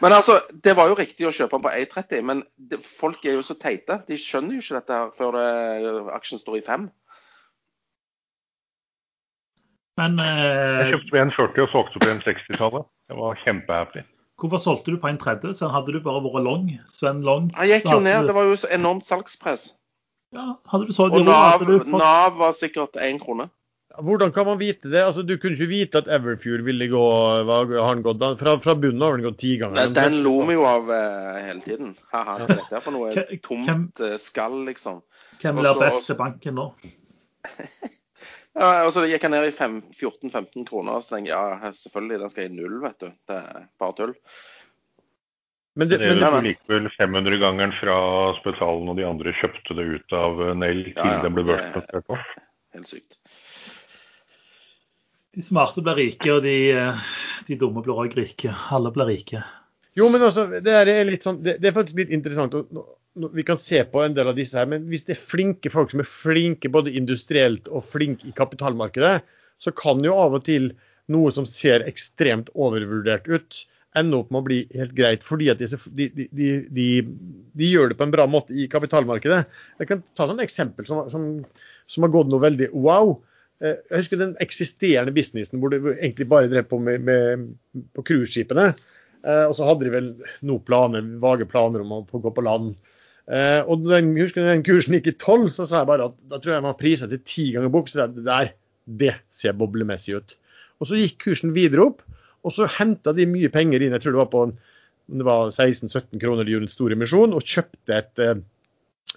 Men altså, det var jo riktig å kjøpe den på 1,30, men det, folk er jo så teite. De skjønner jo ikke dette her før det, aksjen står i fem.
Men eh,
Jeg kjøpte en 40 og solgte på en 60-tallet. Jeg var kjempehappy.
Hvorfor solgte du på en 30? Sven, hadde du bare vært long? Sven Long?
Jeg gikk jo ned. Du... Det var jo så enormt salgspress.
Ja, hadde du solgt
Og Nav,
du fått
Nav var sikkert én krone.
Hvordan kan man vite det? Altså, Du kunne ikke vite at Everfjord ville gå hva har han gått? Fra, fra bunnen har den gått ti ganger.
Den, Den lo vi jo av eh, hele tiden. Haha, hva er dette for noe tomt hvem, skall, liksom.
hvem blir best til banken nå?
Ja, og så gikk han ned i 14-15 kroner, og så tenkte jeg ja, selvfølgelig, den skal i null, vet du. Det er bare tull.
Men det,
Det
men,
er
men-
jo likevel 500-gangeren fra Spetalen og de andre kjøpte det ut av eh, Nell til
Ja, ja,
det ble børsnotert på.
Helt sykt.
De smarte blir rike, og de, eh, de dumme blir òg rike. Alle blir rike.
jo, men også, det er, litt sånn, det, det er faktisk litt interessant. nå- Vi kan se på en del av disse her, men hvis det er flinke folk som er flinke både industrielt og flinke i kapitalmarkedet, så kan jo av og til noe som ser ekstremt overvurdert ut, ende opp med å bli helt greit. Fordi at de, de, de, de, gjør det på en bra måte i kapitalmarkedet. Jeg kan ta et eksempel som, som, som har gått noe veldig wow. Eh, Jeg husker den eksisterende businessen hvor de egentlig bare drev på med, med på cruiseskipene. Eh, og så hadde de vel noen planer, vage planer om å gå på land. Eh, og den, husker den kursen gikk i tolv, så sa jeg bare at da tror jeg man priset til ti ganger bok. Så det der, det ser boblemessig ut. Og så gikk kursen videre opp, og så henta de mye penger inn. Jeg tror det var på en, det var 16-17 kroner de gjorde en stor emisjon, og kjøpte et, et,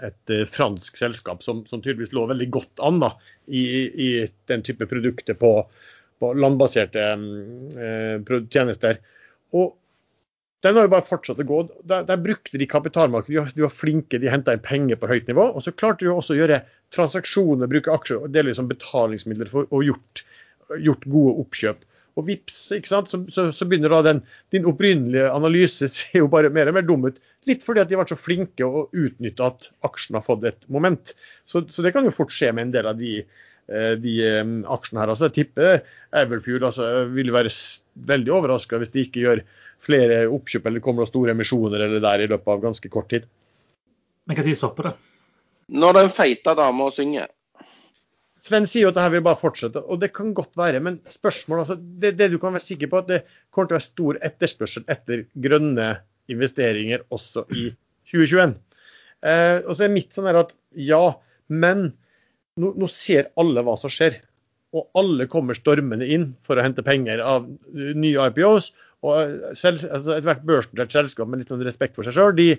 et eh, fransk selskap som, som tydeligvis lå veldig godt an da, i, i den type produkter på, på landbaserte eh, tjenester. Og den har jo bare fortsatt å gå. Der, der brukte de kapitalmarkedet. De var, flinke, de henta inn penger på høyt nivå. Og så klarte de også å gjøre transaksjoner, bruke aksjer og delvis som betalingsmidler for å gjort, gjort gode oppkjøp. Og vips, ikke sant? Så, så, så begynner da den, din opprinnelige analyse ser jo bare mer og mer dum ut. Litt fordi at de har vært så flinke å utnytte at aksjen har fått et moment. Så, så det kan jo fort skje med en del av de, eh, de eh, aksjene her. Altså, jeg tipper Everfuel altså, vil være veldig overraska hvis de ikke gjør flere oppkjøp eller kommer det store emisjoner eller der i løpet av ganske kort tid.
Men når stopper det?
Når den feite dama synger.
Sven sier jo at det her vil bare fortsette, og det kan godt være. Men spørsmålet, altså, det, det du kan være sikker på, at det kommer til å være stor etterspørsel etter grønne investeringer også i 2021. Eh, og så er mitt sånn her at ja, men nå, nå ser alle hva som skjer. Og alle kommer stormende inn for å hente penger av nye IPOs. Og selv, altså ethvert børsnotert selskap med litt sånn respekt for seg sjøl, de,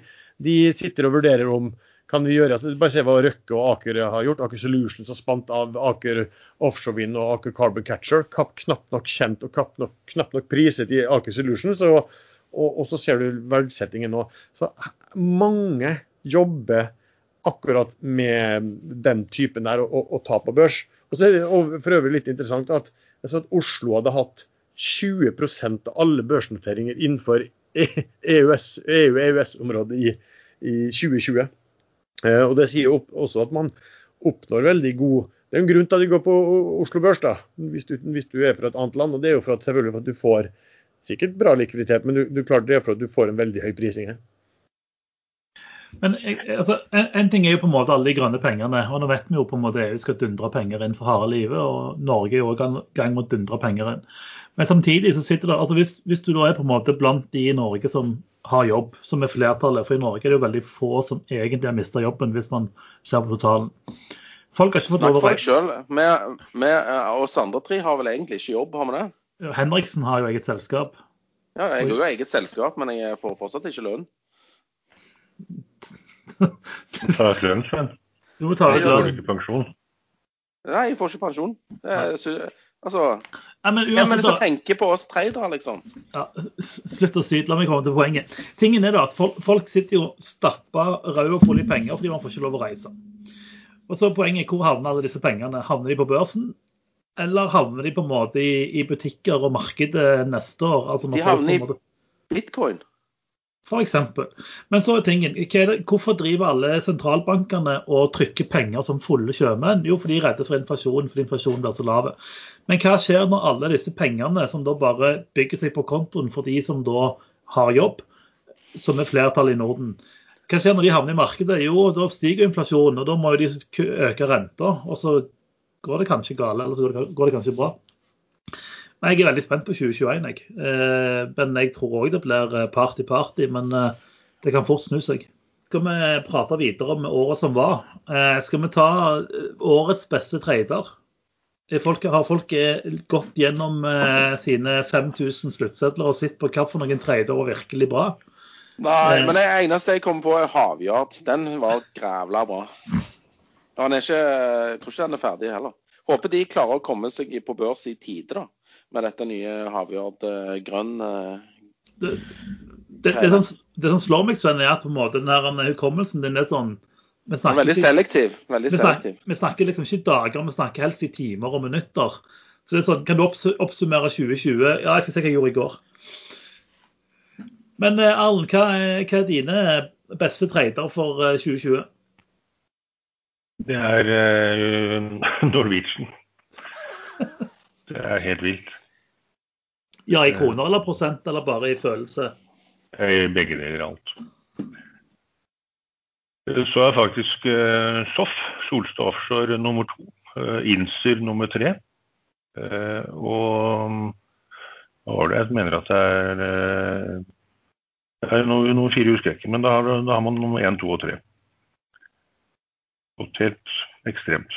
de sitter og vurderer om kan vi gjøre, altså Bare se hva Røkke og Aker har gjort. Aker Solutions har spant av Aker Offshore Wind og Aker Carbon Catcher. Kapp, knapt nok kjent og knapt nok, knapt nok priset i Aker Solutions. Og, og, og så ser du verdsettingen nå. Så mange jobber akkurat med den typen der å, ta på børs. Og så er det for øvrig litt interessant at, at Oslo hadde hatt 20% av alle børsnoteringer innenfor EU-EØS-området i, i 2020. Eh, og Det sier også at man oppnår veldig god Det er en grunn til at du går på Oslo Børs, da, hvis du, hvis du er fra et annet land. og Det er jo for at, selvfølgelig for at du får sikkert bra likviditet, men du, du klarer det for at du får en veldig høy prising her.
Men altså, en, en ting er jo på en måte alle de grønne pengene. og Nå vet vi jo på en måte EU skal dundre penger inn for harde livet, og Norge er jo i gang med å dundre penger inn. Men samtidig så sitter det, altså hvis, hvis du da er på en måte blant de i Norge som har jobb, som er flertallet, for i Norge er det jo veldig få som egentlig har mista jobben, hvis man ser på totalen. Folk har ikke fått
Snakk
lov å
for deg
reise.
sjøl. Vi eh, oss andre tre har vel egentlig ikke jobb, har vi det?
Henriksen har jo eget selskap.
Ja, jeg har jo eget selskap, men jeg får fortsatt ikke lønn.
Ta ut lønn, Sven.
Du må ta ut
får du
lønn.
ikke pensjon.
Nei, jeg får ikke pensjon. Det er, altså,
Nei, men
hvem er det som tenker på oss tradere, liksom?
ja, Slutt å syte, la meg komme til poenget. Tingen er da at folk, folk sitter jo stappa røde og fulle i penger fordi man får ikke lov å reise. Og så Poenget er hvor havner alle disse pengene? Havner de på børsen? Eller havner de på en måte i, i butikker og markedet neste år? Altså
De havner i-
måte-
Bitcoin.
Eksempel. Men så er tingen, hvorfor driver alle sentralbankene og trykker penger som fulle sjømenn? Jo, fordi de er redde for inflasjon, fordi inflasjonen blir så lav. Men hva skjer når alle disse pengene som da bare bygger seg på kontoen for de som da har jobb, som er flertallet i Norden, hva skjer når de havner i markedet? Jo, da stiger inflasjonen, og da må jo de øke renta. Og så går det kanskje galt, eller så går det kanskje bra. Men jeg er veldig spent på 2021. Jeg. Eh, men jeg tror òg det blir party-party. Men eh, det kan fort snu seg. skal vi prate videre om året som var. Eh, skal vi ta eh, årets beste trader? Er Folk, har folk eh, gått gjennom eh, sine 5000 sluttsedler og sett på hvilke trader var virkelig bra?
Nei,
Eh.
men det eneste jeg kom på, er Havjard. Den var grævla bra. Han er ikke, jeg tror ikke den er ferdig heller. Håper de klarer å komme seg på børs i tide, da. Med dette nye Havjard eh, grønn. eh.
Det, det, det, som, det som slår meg, Sven, er at på en måte den her hukommelsen din er sånn vi
er
snakker,
veldig selektiv. Veldig
vi, snakker,
selektiv.
vi snakker liksom ikke dager, vi snakker helst i timer og minutter. Så det er sånn, Kan du oppsummere 2020? Ja, jeg skal se hva jeg gjorde i går. Men eh, Arlen, hva, hva er dine beste trader for eh, 2020?
Det er uh, Norwegian. Det er helt vilt.
Ja, i kroner eller prosent, eller bare i følelse?
I begge deler alt. Så er faktisk eh, SOF, Solstad Offshore, nummer to. Eh, Inser nummer tre. Eh, og jeg mener at det er eh, Det er noe, noe fire husker jeg ikke, men da har, da har man nummer én, to og tre. Gått helt ekstremt.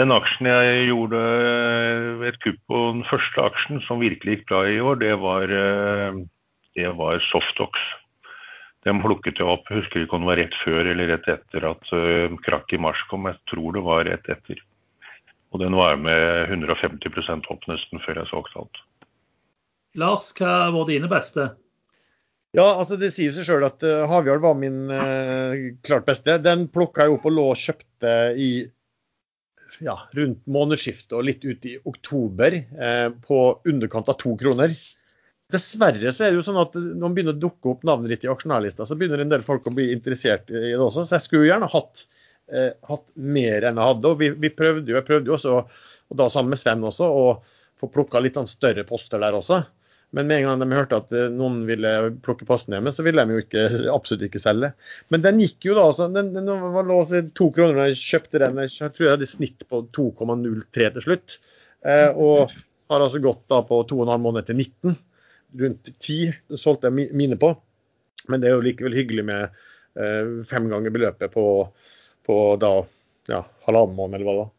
Den aksjen jeg gjorde eh, et kupp på, den første aksjen som virkelig gikk bra i år, det var, eh, det var Softox. Den plukket jeg opp, husker ikke om det var rett før eller rett etter at uh, krakk i mars kom. Jeg tror det var rett etter. Og den var med 150 opp nesten før jeg solgte alt.
Lars, hva var dine beste?
Ja, altså det sier seg sjøl at uh, Havjarl var min uh, klart beste. Den plukka jeg opp og lå og kjøpte i ja, rundt månedsskiftet og litt ut i oktober eh, på underkant av to kroner. Dessverre så er det jo sånn at når man begynner å dukke opp navnet ditt i aksjonærlista, så begynner en del folk å bli interessert i det også. Så jeg skulle jo gjerne hatt, eh, hatt mer enn jeg hadde. Og vi, vi prøvde jo, jeg prøvde jo også, og da sammen med Sven også, å få plukka litt sånn større poster der også. Men med en gang de hørte at eh, noen ville plukke posten hjemme, så ville de jo ikke, absolutt ikke selge. Men den gikk jo da, altså, den, den var lå til to kroner da jeg kjøpte den. Jeg tror jeg hadde snitt på 2,03 til slutt. Eh, og har altså gått da på 2,5 måneder til 19. Rundt 10 solgte jeg mine på. Men det er jo likevel hyggelig med eh, fem ganger beløpet på, på da ja, halvannen måned, eller hva var.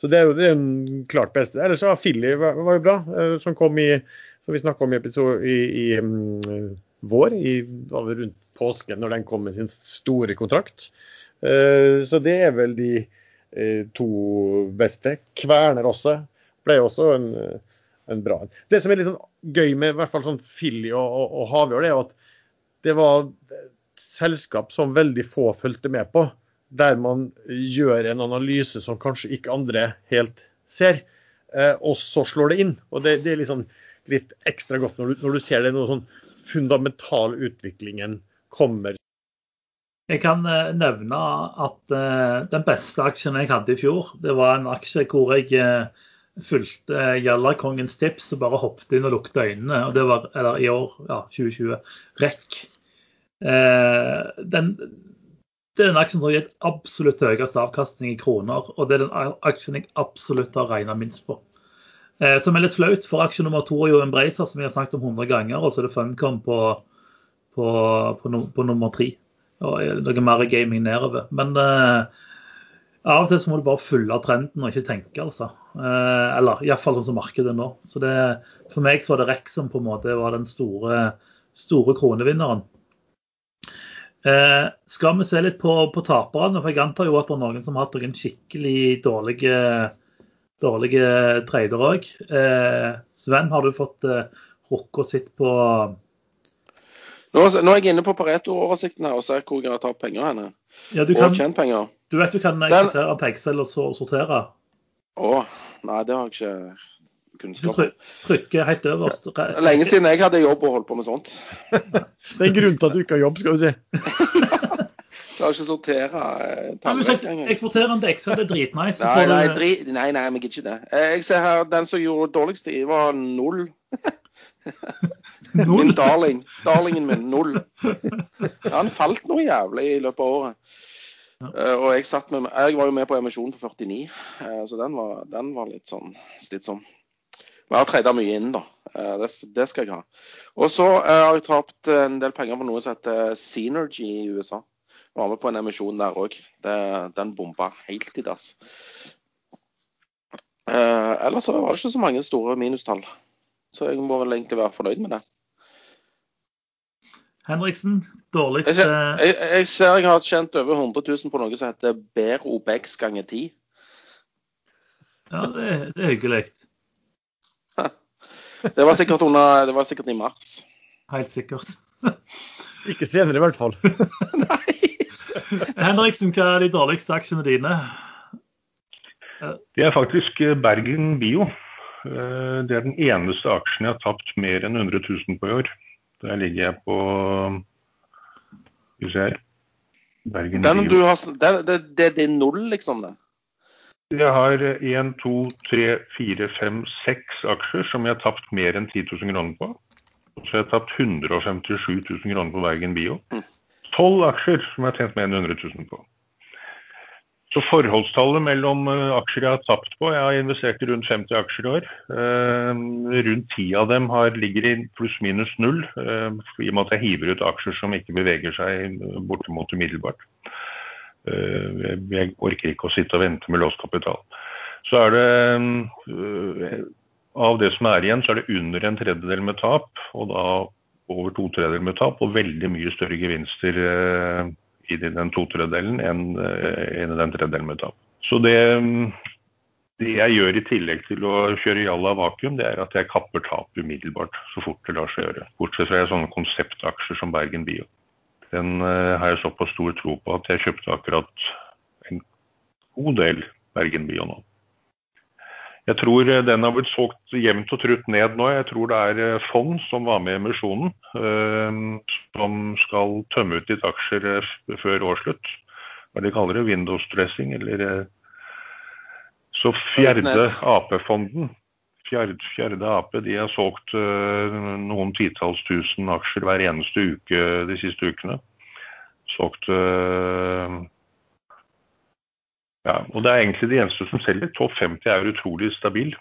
Så det er jo det er klart beste. Ellers var Filly var, var jo bra, eh, som kom i som vi snakka om i episode i, i mm, vår, i, rundt påsken, når den kom med sin store kontrakt. Eh, så det er vel de eh, to beste. Kverner også. Ble også en, eh, en bra en. Det som er litt sånn gøy med i hvert fall sånn Filly og, og, og Havjord, er at det var et selskap som veldig få fulgte med på. Der man gjør en analyse som kanskje ikke andre helt ser, og så slår det inn. Og det, det er liksom litt ekstra godt når du, når du ser det noe sånn fundamental utviklingen kommer.
Jeg kan eh, nevne at eh, den beste aksjen jeg hadde i fjor, det var en aksje hvor jeg eh, fulgte Gjallarkongens tips og bare hoppet inn og lukket øynene. og Det var eller i år, ja, 2020. REC. Den, det er den aksjen som har gitt absolutt høyest avkastning i kroner. Og det er den aksjen jeg absolutt har regna minst på. Eh, som er litt flaut, for aksje nummer to er jo Embracer, som vi har snakket om 100 ganger. Og så er det Funcom på, på, på, no, på nummer tre. Og noe mer gaming nedover. Men eh, av og til så må du bare følge trenden og ikke tenke, altså. Eh, eller iallfall sånn som markedet nå. Så det, for meg så var det REC som på en måte var den store, store kronevinneren. Eh, skal vi se litt på, på taperne? For jeg antar jo at det er noen som har hatt noen skikkelig dårlige, dårlige trader òg. Eh, Sven, har du fått eh, rukka sitt på
Nå, nå er jeg inne på Pareto-oversikten her og ser hvor jeg har tatt penger henne.
ja, du,
Og
kan,
tjent penger.
du vet du kan eksportere til Excel og så sortere?
Å, nei, det har jeg ikke kunnskap om.
tryk, trykker helt øverst.
Er lenge siden jeg hadde jobb og holdt på med sånt.
Det er en grunn til at du ikke har jobb, skal du si.
Klarer ikke å sortere eh,
jeg
engang.
eksporterer den til det er dritnice.
Nei, nei, dri, nei, nei, men gidder ikke det. Eh, Jeg ser her, Den som gjorde dårligst tid, var null.
Null.
Min darling. Darlingen min, null. Han falt noe jævlig i løpet av året. Ja. og jeg, satt med, jeg var jo med på emisjonen på 49, eh, så den var, den var litt sånn stidsom. Men jeg har trada mye inn, da. Eh, det, det skal jeg ha. Og så eh, har jeg tapt en del penger på noe som heter Synergy i USA. Var med på en emisjon der òg. Den bomba helt i dass. Eh, ellers så var det ikke så mange store minustall. Så jeg må vel egentlig være fornøyd med det.
Henriksen, dårlig
Jeg, ser- jeg, jeg ser jeg har tjent over 100 000 på noe som heter Ber Obex ganger 10.
Ja, det, det er hyggelig.
Det var sikkert, under, det var sikkert i mars.
Helt sikkert.
Ikke senere, i hvert fall.
Nei!
Henriksen, hva er de dårligste aksjene dine?
Det er faktisk eh, Bergen Bio. Eh, Det er den eneste aksjen jeg har tapt mer enn 100 000 på i år. Der ligger jeg på Skal vi se her. Bergen
Den du
Bio.
har, det, det, det, det er null, liksom? det.
Jeg har én, to, tre, fire, fem, seks aksjer som jeg har tapt mer enn 10 000 kroner på. Så jeg har tapt 157 000 kroner på Bergen Bio.
Mm.
Tolv aksjer som jeg har tjent mer enn 100 000 på. Så forholdstallet mellom eh, aksjer jeg har tapt på Jeg har investert i rundt 50 aksjer i år. Eh, rundt 10 av dem har, ligger i pluss-minus null, eh, i og med at jeg hiver ut aksjer som ikke beveger seg bortimot umiddelbart. Jeg, orker ikke å sitte og vente med låst kapital. Så er det Av det som er igjen, så er det under en tredjedel med tap, og da over to tredjedeler med tap, og veldig mye større gevinster eh, i den to tredjedelen enn eh, i den tredjedelen med tap. Så det, det jeg gjør i tillegg til å kjøre jalla vakuum, det er at jeg kapper tap umiddelbart så fort det lar seg gjøre. Bortsett fra sånne konseptaksjer som Bergen Bio. Den eh, har jeg såpass stor tro på at jeg kjøpte akkurat en god del Bergen Bio nå. Jeg tror eh, den har blitt solgt jevnt og trutt ned nå. Jeg tror det er eh, fond som var med i emisjonen, eh, som skal tømme ut litt aksjer før årsslutt. Hva de kaller det, Windows dressing, eller Så fjerde AP-fonden, fjerde, fjerde AP, de har solgt noen titalls tusen aksjer hver eneste uke de siste ukene. Solgt ja, og det er egentlig de eneste som selger. Topp 50 er utrolig stabil.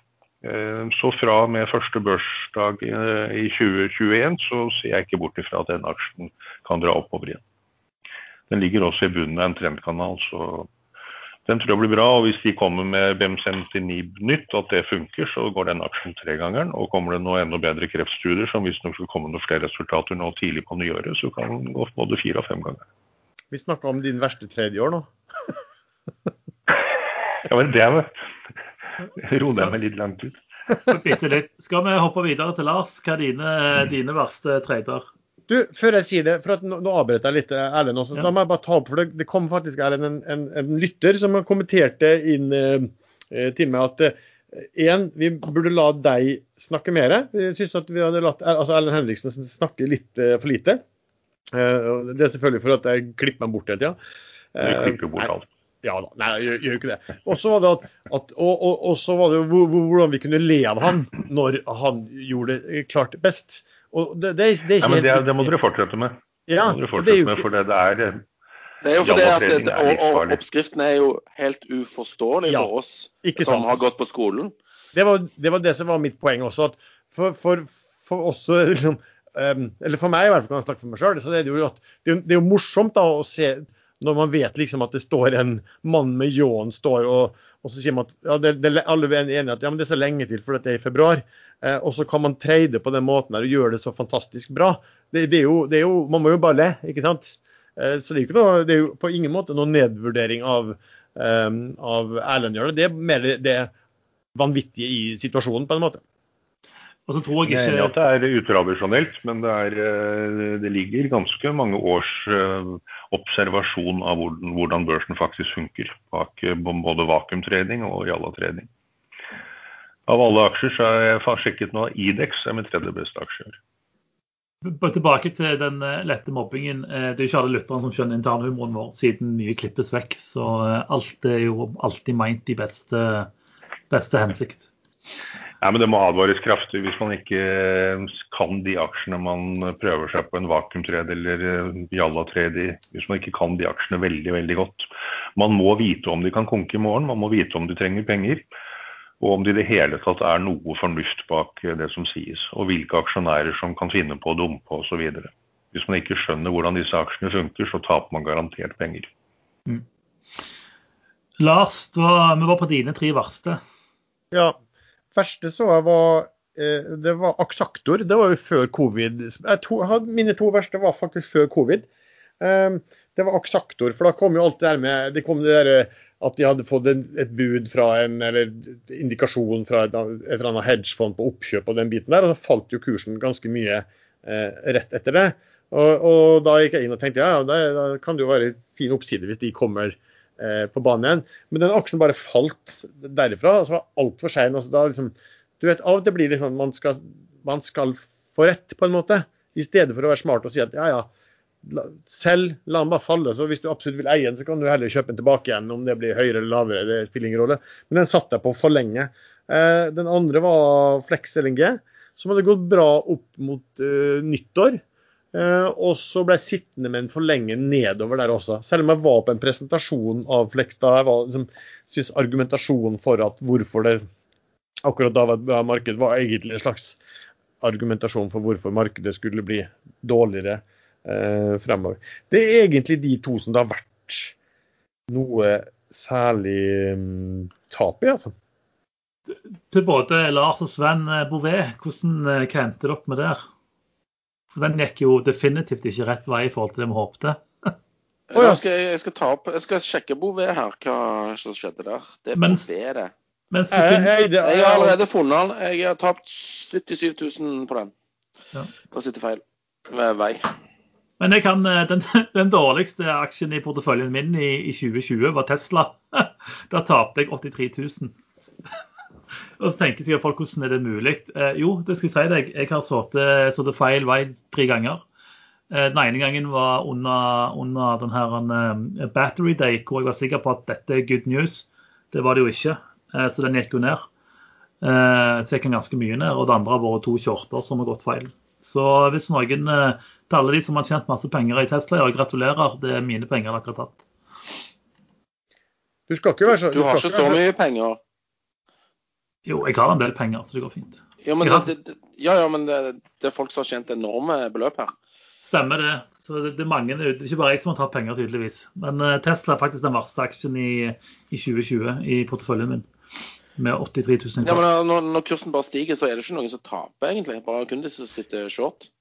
Eh, Så fra og med første børsdag eh, i 2021 så ser jeg ikke bort ifra at den aksjen kan dra oppover igjen. Den ligger også i bunnen av en trendkanal, så den tror jeg blir bra. Og hvis de kommer med BEM79 nytt, at det funker, så går den aksjen tregangeren. Og kommer det nå enda bedre kreftstudier, som visstnok skal komme noen flere resultater nå tidlig på nyåret, så kan den gå både fire og fem ganger.
Vi snakka om din verste tredje år nå.
Ja, men det var Roer jeg meg litt langt ut.
Bitte litt. Skal vi hoppe videre til Lars? Hva er dine, dine verste trader?
Du, før jeg sier det, for at nå, nå avbrøt jeg litt, eh, Erlend. også,
Ja.
Da må jeg bare ta opp, for det, det kom faktisk Erlend, en, en, en lytter som kommenterte inn eh, eh, til meg at eh, vi burde la deg snakke mer. Vi syns at vi hadde latt altså Erlend Henriksen snakke litt eh, for lite. Eh, det er selvfølgelig for at jeg klipper meg bort hele tida.
Du klipper bort alt.
Ja da, nei, jeg gjør, jo ikke det. Og så var det at, at og, og, og så var det jo hvor- hvor- hvordan vi kunne le av han når han gjorde det klart best. Og det, det, det er
Ja, men det, det må dere fortsette med.
Ja,
Det må dere
det er jo
med,
ikke,
for det, det er
Det er jo fordi at det, og, og oppskriften er jo helt uforståelig
Ja,
for oss som har gått på skolen.
det, var, det var det som var mitt poeng også. at For, for, for oss liksom, um, eller for meg i hvert fall kan jeg snakke for meg sjøl, det det er jo morsomt da å se når man vet liksom at det står en mann med ljåen står og, og så sier man at ja, det, det, alle er enige at ja, men det er så lenge til for det er i februar. Eh, og så kan man trade på den måten her og gjøre det så fantastisk bra. Det, det, er jo, det er jo, Man må jo bare le, ikke sant? Eh, så det er, noe, det er jo på ingen måte noen nedvurdering av, um, av Erlend gjør det. Er mer det vanvittige i situasjonen, på en måte.
Og så tror jeg ikke Nei,
at det er utradisjonelt, men det, er, eh, det ligger ganske mange års eh, observasjon av hvordan, hvordan børsen faktisk funker. Bak eh, både vakuumtrening og jallatrening. Av alle aksjer så har jeg sjekket nå Idex er min tredje beste aksje.
Tilbake til den lette mobbingen. Det er jo ikke alle lytterne som skjønner internhumoren vår, siden mye klippes vekk. Så alt er jo alltid meint i beste, beste hensikt.
Ja, men Det må advares kraftig hvis man ikke eh, kan de aksjene man prøver seg på en vakuumtrede eller eh, jallatrede i. Hvis man ikke kan de aksjene veldig veldig godt. Man må vite om de kan konke i morgen, man må vite om de trenger penger. Og om det i det hele tatt er noe fornuft bak eh, det som sies. Og hvilke aksjonærer som kan finne på å dumpe osv. Hvis man ikke skjønner hvordan disse aksjene funker, så taper man garantert penger.
Lars, var, vi var på dine tre verste.
Ja. Verste så jeg var eh, Det var Aksaktor. Det var jo før covid. To, mine to verste var faktisk før covid. Eh, Det var Aksaktor, for da kom jo alt det der med Det kom det der eh, at de hadde fått et bud fra en, eller indikasjon fra et, et eller annet hedgefond på oppkjøp og den biten der, og så falt jo kursen ganske mye eh, rett etter det. Og, og da gikk jeg inn og tenkte ja, da, da kan det jo være fin oppside hvis de kommer på banen igjen. Men den aksjen bare falt derifra. altså var altfor sein. Altså, liksom, du vet, av og til blir det sånn man skal, man skal få rett, på en måte. I stedet for å være smart og si at ja, ja, selv, la den bare falle. Så hvis du absolutt vil eie den, så kan du heller kjøpe den tilbake igjen. Om det blir høyere eller lavere, det spiller ingen rolle. Men den satt jeg på for lenge. Eh, den andre var Flex LNG, som hadde gått bra opp mot uh, nyttår. Eh, og så ble jeg sittende med for lenge nedover der også. Selv om jeg var på en presentasjon av Flekstad. jeg liksom, synes argumentasjonen for at hvorfor det akkurat da var et marked, var egentlig en slags argumentasjon for hvorfor markedet skulle bli dårligere eh, fremover. Det er egentlig de to som det har vært noe særlig um, tap i, altså.
Til både Lars og Sven eh, Bouvet, hvordan eh, hva endte dere opp med der? For Den gikk jo definitivt ikke rett vei i forhold til det vi håpte.
oh, ja.
jeg, skal, jeg skal ta opp, jeg skal sjekke Bouvet her, hva som skjedde der. Det er
Mens-
Bouvet, det.
Mens vi
Jeg,
finner,
jeg,
Jeg har allerede funnet den. Jeg har tapt 77 000 på den.
Ja.
For å sitte feil ved vei.
men jeg kan, eh, den, den dårligste aksjen i porteføljen min i, i 2020 var Tesla. Der tapte jeg 83 000. Og så tenker sikkert folk hvordan er det mulig. Eh, jo, det skal jeg si deg. Jeg har sittet sittet feil vei tre ganger. Eh, den ene gangen var under, under den her en, Battery Day, hvor jeg var sikker på at dette er good news. Det var det jo ikke, eh, så den gikk jo ned. Eh, så gikk den ganske mye ned. Og det andre har vært to shorter som har gått feil. Så hvis noen eh, til alle de som har tjent masse penger i Tesla, ja, gratulerer. Det er mine penger dere har tatt.
Du skal ikke være så
Du har ikke så mye penger.
Jo, jeg har en del penger, så det går fint.
Ja, men, det, det, ja, ja, men det, det er folk som har tjent enorme beløp her.
Stemmer det. Så det, er mange. Det er ikke bare jeg som har tatt penger, tydeligvis. Men eh, Tesla er faktisk den verste aksjen i, i 2020 i porteføljen min. Med 83 000
Ja, men når, når kursen bare stiger, så er det ikke noen som taper, egentlig. Bare kun de som sitter short.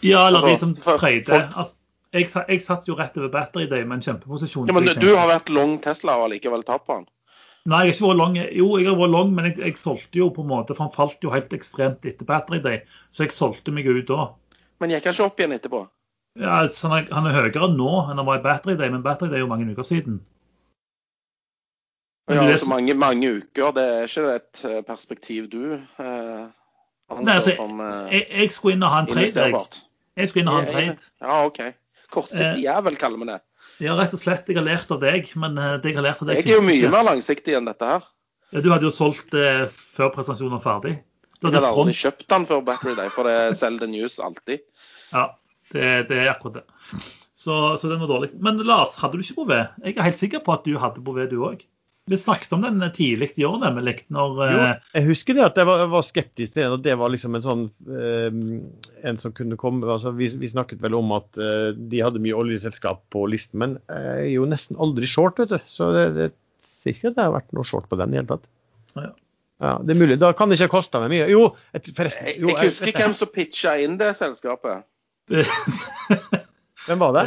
Ja, eller de
altså,
som
trøyder.
Altså, jeg, jeg satt jo rett over Battery Day med en kjempeposisjon.
Ja, men
så
du har vært long Tesla og likevel tapt på den.
Nei, jeg har ikke vært lang. Jo, jeg har vært lang, men jeg, jeg solgte jo på en måte, for han falt jo helt ekstremt etter Battery Day. Så jeg solgte meg ut da.
Men gikk han ikke opp igjen etterpå?
Ja, altså, han, er, han er høyere nå enn han var i Battery Day, men Battery Day er jo mange uker siden.
Ja, altså mange, mange uker. Det er ikke et eh, perspektiv du eh,
Nei, altså,
som eh,
Jeg, jeg skulle inn og ha en trade. Jeg, jeg skulle inn og ha en trade.
Ja, OK. Kortsiktig
Eh,
jævel, kaller vi det.
Ja, rett og slett. Jeg har lært av deg, men eh, det jeg har lært av deg
Jeg er jo mye mer langsiktig enn dette her.
Ja, Du hadde jo solgt det før presentasjonen var ferdig. Du
Jeg
hadde
hadde aldri kjøpt den før Battery Day, for det er sell the news alltid.
Ja, det, det er akkurat det. Så, så den var dårlig. Men Lars, hadde du ikke Bouvet? Jeg er helt sikker på at du hadde Bouvet, du òg. Vi snakket om den tidlig i år, nemlig når
Jo,
eh,
jeg husker det at jeg var, jeg var skeptisk til den, og det var liksom en sånn eh, En som kunne komme altså vi, vi snakket vel om at eh, de hadde mye oljeselskap på listen, men jeg er jo nesten aldri short, vet du. Så det, det ser ikke at det har vært noe short på den i det hele tatt.
Ja.
Ja, det er mulig. Da kan det ikke ha kosta meg mye. Jo, et, forresten.
Jeg,
Jo,
jeg husker
jeg,
hvem som pitcha inn det selskapet.
det,
Hvem var det?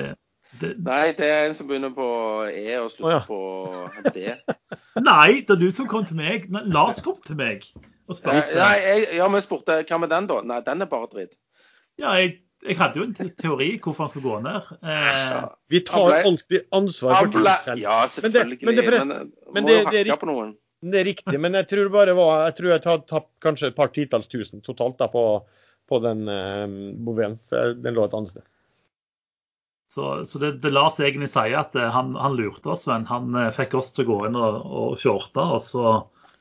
Det,
Nei, det er en som begynner på E og slutter
oh, ja.
på D.
Nei, det er du som kom til meg. Nei, Lars kom til meg og
Eh,
spurte.
Nei, jeg, ja, vi spurte hva med den, da? Nei, den er bare dritt.
Ja, jeg, jeg hadde jo en teori hvorfor han skulle gå ned. Eh,
Vi tar
ble-
alltid ansvar for ting selv.
ja,
Men det-
selvfølgelig.
men det forresten-
men,
men
må
det-
jo
det er
hakke på noen.
Det er riktig, men jeg tror bare var, jeg tror jeg har tapt kanskje et par titalls tusen totalt da, på, på den eh, Bouvet. Den lå et annet sted.
Så så det, det Lars egentlig sier, at eh, han, han lurte oss, men Han eh, fikk oss til å gå inn og, og og så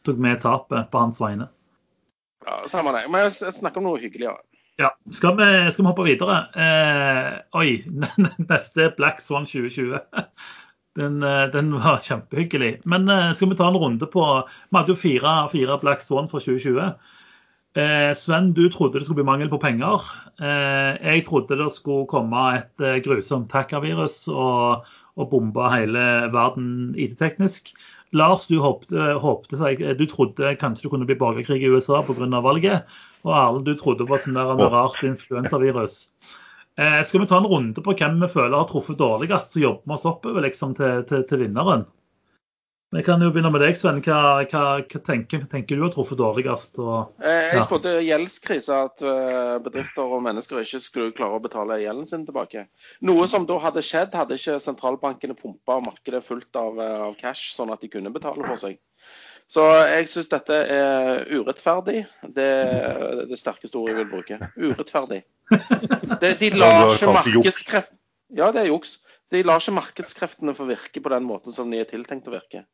tok vi tapet på hans vegne.
Ja, Samme det. Men snakker om noe hyggelig,
Ja, skal vi, skal vi hoppe videre? Eh, oi, neste er Black Swan 2020. Den, eh, den var kjempehyggelig. Men eh, skal vi ta en runde på Vi hadde jo fire, fire Black Swan for 2020. Eh, Sven, du trodde det skulle bli mangel på penger. Eh, jeg trodde det skulle komme et eh, grusomt hackervirus og, og bombe hele verden IT-teknisk. Lars, du håpte, håpte du trodde kanskje det kunne bli borgerkrig i USA pga. valget. Og Erlend, du trodde på et sånt der rart influensavirus. Eh, skal vi ta en runde på hvem vi føler har truffet dårligst, så jobber vi oss oppover liksom, til, til, til vinneren? Vi kan jo begynne med deg, Sven. Hva, hva, hva tenker, tenker, du har truffet dårligst? Og,
ja. Eh, jeg spådde gjeldskrise, at eh, bedrifter og mennesker ikke skulle klare å betale gjelden sin tilbake. Noe som da hadde skjedd, hadde ikke sentralbankene pumpa markedet fullt av, eh, av, cash, sånn at de kunne betale for seg. Så jeg syns dette er urettferdig. Det er det sterkeste ordet jeg vil bruke. Urettferdig. Det, de lar ikke markedskreftene Ja, det er juks. De lar ikke markedskreftene få virke på den måten som de er tiltenkt å virke.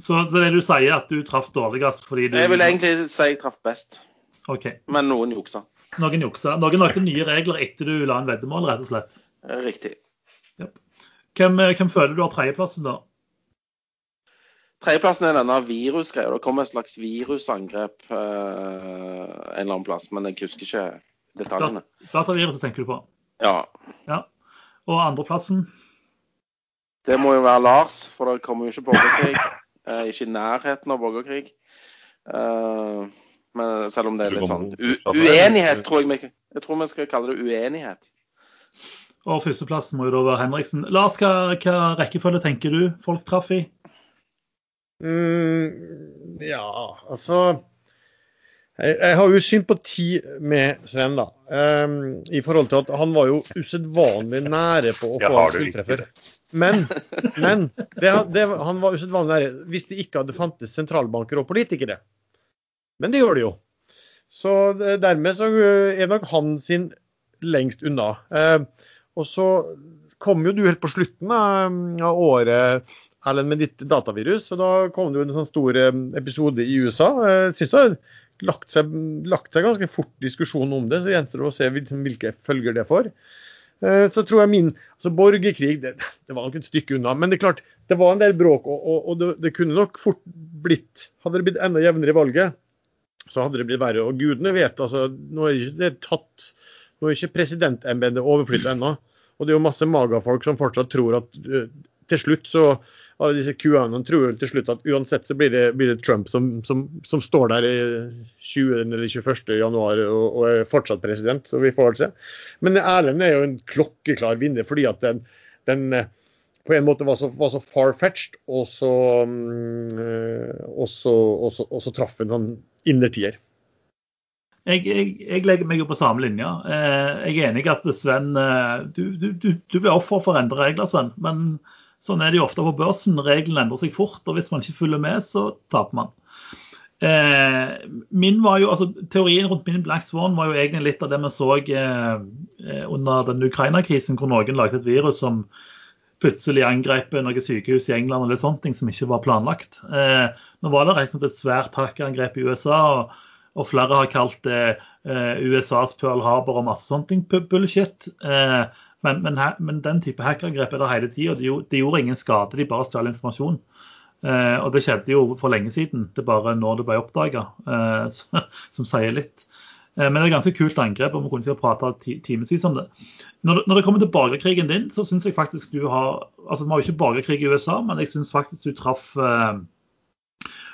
Så, så, det du sier, at du traff dårligst fordi du
Jeg vil egentlig si jeg traff best.
Okay.
Men noen juksa.
Noen juksa. Noen lagde nye regler etter du la en veddemål, rett og slett?
Eh, riktig.
Yep. Hvem, eh, hvem, føler du har tredjeplassen, da?
Tredjeplassen er denne virusgreia. Det kom et slags virusangrep eh, en eller annen plass, men jeg husker ikke detaljene.
Dat dataviruset tenker du på?
Ja.
ja. Og andreplassen?
Det må jo være Lars, for det kommer jo ikke borgerkrig. Eh, ikke i nærheten av borgerkrig. Uh, men selv om det er litt sånn uenighet, tror jeg vi Jeg tror vi skal kalle det uenighet.
Og førsteplassen må jo da være Henriksen. Lars, hva, hva rekkefølge tenker du folk traff i?
Mm, ja, altså jeg, jeg, har jo sympati med Sven, da. Um, I forhold til at han var jo usedvanlig nære på å få fulltreffer. Men, men det, det, han var usedvanlig nære hvis det ikke hadde fantes sentralbanker og politikere. Men det gjør det jo. Så dermed så er nok han sin lengst unna. Eh, og så kom jo du helt på slutten av året Erlend, med ditt datavirus. og Da kom det jo en sånn stor eh, episode i USA. Jeg syns det har lagt seg, lagt seg ganske fort diskusjon om det. Så gjenstår det å se hvilke følger det får. Eh, så tror jeg min altså Borgerkrig det, det, var nok et stykke unna. Men det er klart, det var en del bråk, og, og, og det, det, kunne nok fort blitt Hadde det blitt enda jevnere i valget, så hadde det blitt verre. Og gudene vet, altså Nå er det ikke tatt Nå er ikke presidentembetet overflyttet ennå. Og det er jo masse magafolk som fortsatt tror at uh, til slutt så alle disse QAnon tror til slutt at uansett så blir det, blir det Trump som, som, som, står der i 20. eller 21. januar og, og, er fortsatt president, så vi får vel se. Men Erlend er jo en klokkeklar vinner fordi at den, den eh, på en måte var så, var så far-fetched, og så, um, og så, og og så traff en sånn innertier.
Jeg, jeg, jeg, legger meg jo på samme linje. Eh, jeg er enig i at Sven eh, Du, du, du, du blir offer for å endre regler, Sven. Men Sånn er det jo ofte på børsen. Reglene endrer seg fort, og hvis man ikke følger med, så taper man. Eh, min var jo, altså Teorien rundt min Black Swan var jo egentlig litt av det vi så eh, eh under den Ukraina-krisen, hvor noen lagde et virus som plutselig angrep noen sykehus i England eller sånne ting som ikke var planlagt. Eh, nå var det rett og slett et svært hackerangrep i USA, og, og, flere har kalt det eh, USAs Pearl Harbor og masse sånne ting bullshit. Eh, men, men, men, den type hackerangrep er der hele tida. De, de, gjorde ingen skade, de bare stjal informasjon. Eh, og det skjedde jo for lenge siden. Det er bare nå det ble oppdaga, eh, som sier litt. Eh, men det er et ganske kult angrep, og vi kunne sikkert prata timevis om det. Når, når, det kommer til borgerkrigen din, så syns jeg faktisk du har altså Vi har jo ikke borgerkrig i USA, men jeg syns faktisk du traff eh,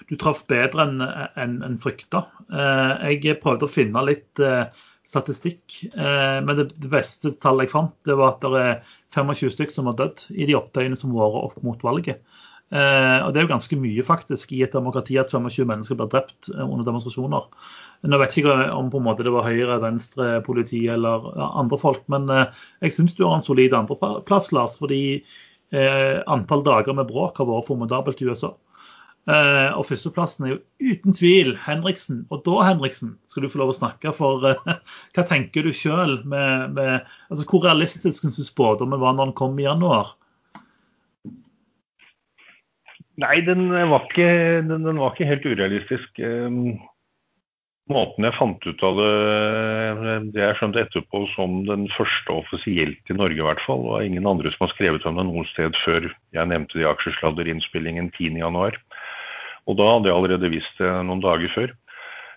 du traff bedre enn en, en frykta. Eh, jeg prøvde å finne litt eh, statistikk. Eh, men det, beste tallet jeg fant, det var at det er 25 stykker som har dødd i de opptøyene som har vært opp mot valget. Eh, og Det er jo ganske mye faktisk i et demokrati at 25 mennesker blir drept eh, under demonstrasjoner. Nå vet jeg ikke om på en måte det var høyre, venstre, politi eller andre folk, men jeg syns du har en solid andreplass, Lars, fordi antall dager med bråk har vært formidabelt i USA. Uh, og førsteplassen er jo uten tvil Henriksen. Og da, Henriksen, skal du få lov å snakke for uh, hva tenker du sjøl med, med, altså Hvor realistisk syns du spådommen var når den kom i januar?
Nei, den var ikke, den, den var ikke helt urealistisk. Um, måten jeg fant ut av det, det jeg skjønte etterpå som den første offisielt i Norge i hvert fall, og ingen andre som har skrevet om det noe sted før jeg nevnte det i aksjesladder-innspillingen 10.1. Og da hadde jeg allerede visst det noen dager før.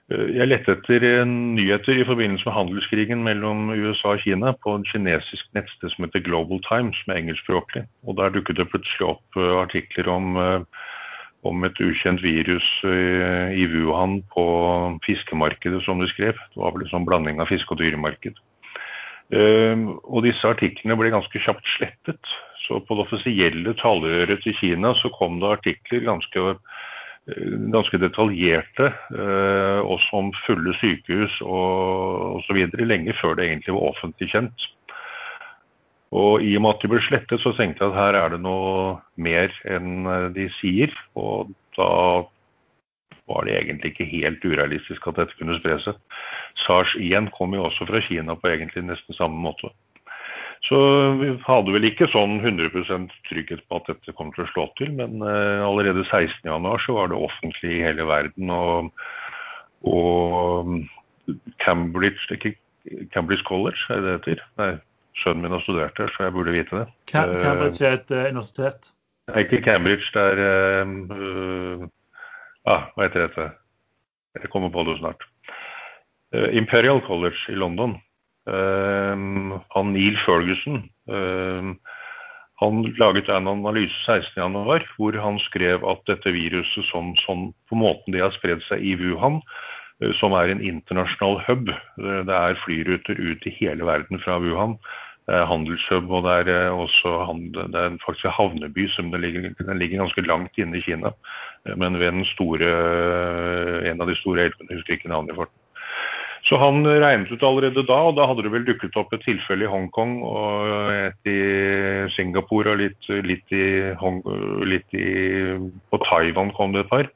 Eh, Jeg lette etter eh, nyheter i forbindelse med handelskrigen mellom USA og Kina på en kinesisk nettsted som heter Global Times, som er engelskspråklig. Og Der dukket det plutselig opp eh, artikler om, om et ukjent virus i Wuhan på fiskemarkedet, som de skrev. Det var vel en sånn blanding av fiske- og dyremarked. Og disse artiklene ble ganske kjapt slettet. Så på det offisielle talerøret til Kina så kom det artikler ganske ganske detaljerte, eh, også om fulle sykehus og osv. lenge før det egentlig var offentlig kjent. Og I og med at de ble slettet, så tenkte jeg at her er det noe mer enn eh, de sier. Og da var det egentlig ikke helt urealistisk at dette kunne spre seg. SARS igjen kom jo også fra Kina på egentlig nesten samme måte. Så vi hadde vel ikke sånn 100% trygghet på at dette kom til å slå til, men eh, allerede 16.1 så var det offentlig i hele verden. Og, og Cambridge, ikke Cambridge College, er det det heter? Nei, sønnen min har studert der, så jeg burde vite det.
Cambridge er et eh, universitet.
Nei, ikke Cambridge, det er uh, ah, Hva heter dette? Jeg kommer på det snart. Eh, Imperial College i London. Eh, han Neil Ferguson eh, han laget en analyse 16.1 hvor han skrev at dette viruset som, som på måten det har spredd seg i Wuhan, eh, som er en internasjonal hub, eh, det er flyruter ut i hele verden fra Wuhan, det er handelshub og det er eh, også handel, det er faktisk en havneby som ligger, den ligger ganske langt inne i Kina. eh, Men ved den store, en av de store elvene, husker ikke navnet. Så han regnet ut allerede da, og da hadde det vel dukket opp et tilfelle i Hongkong og et i Singapore og litt, litt, i, Hong, litt i, på Taiwan kom det et par.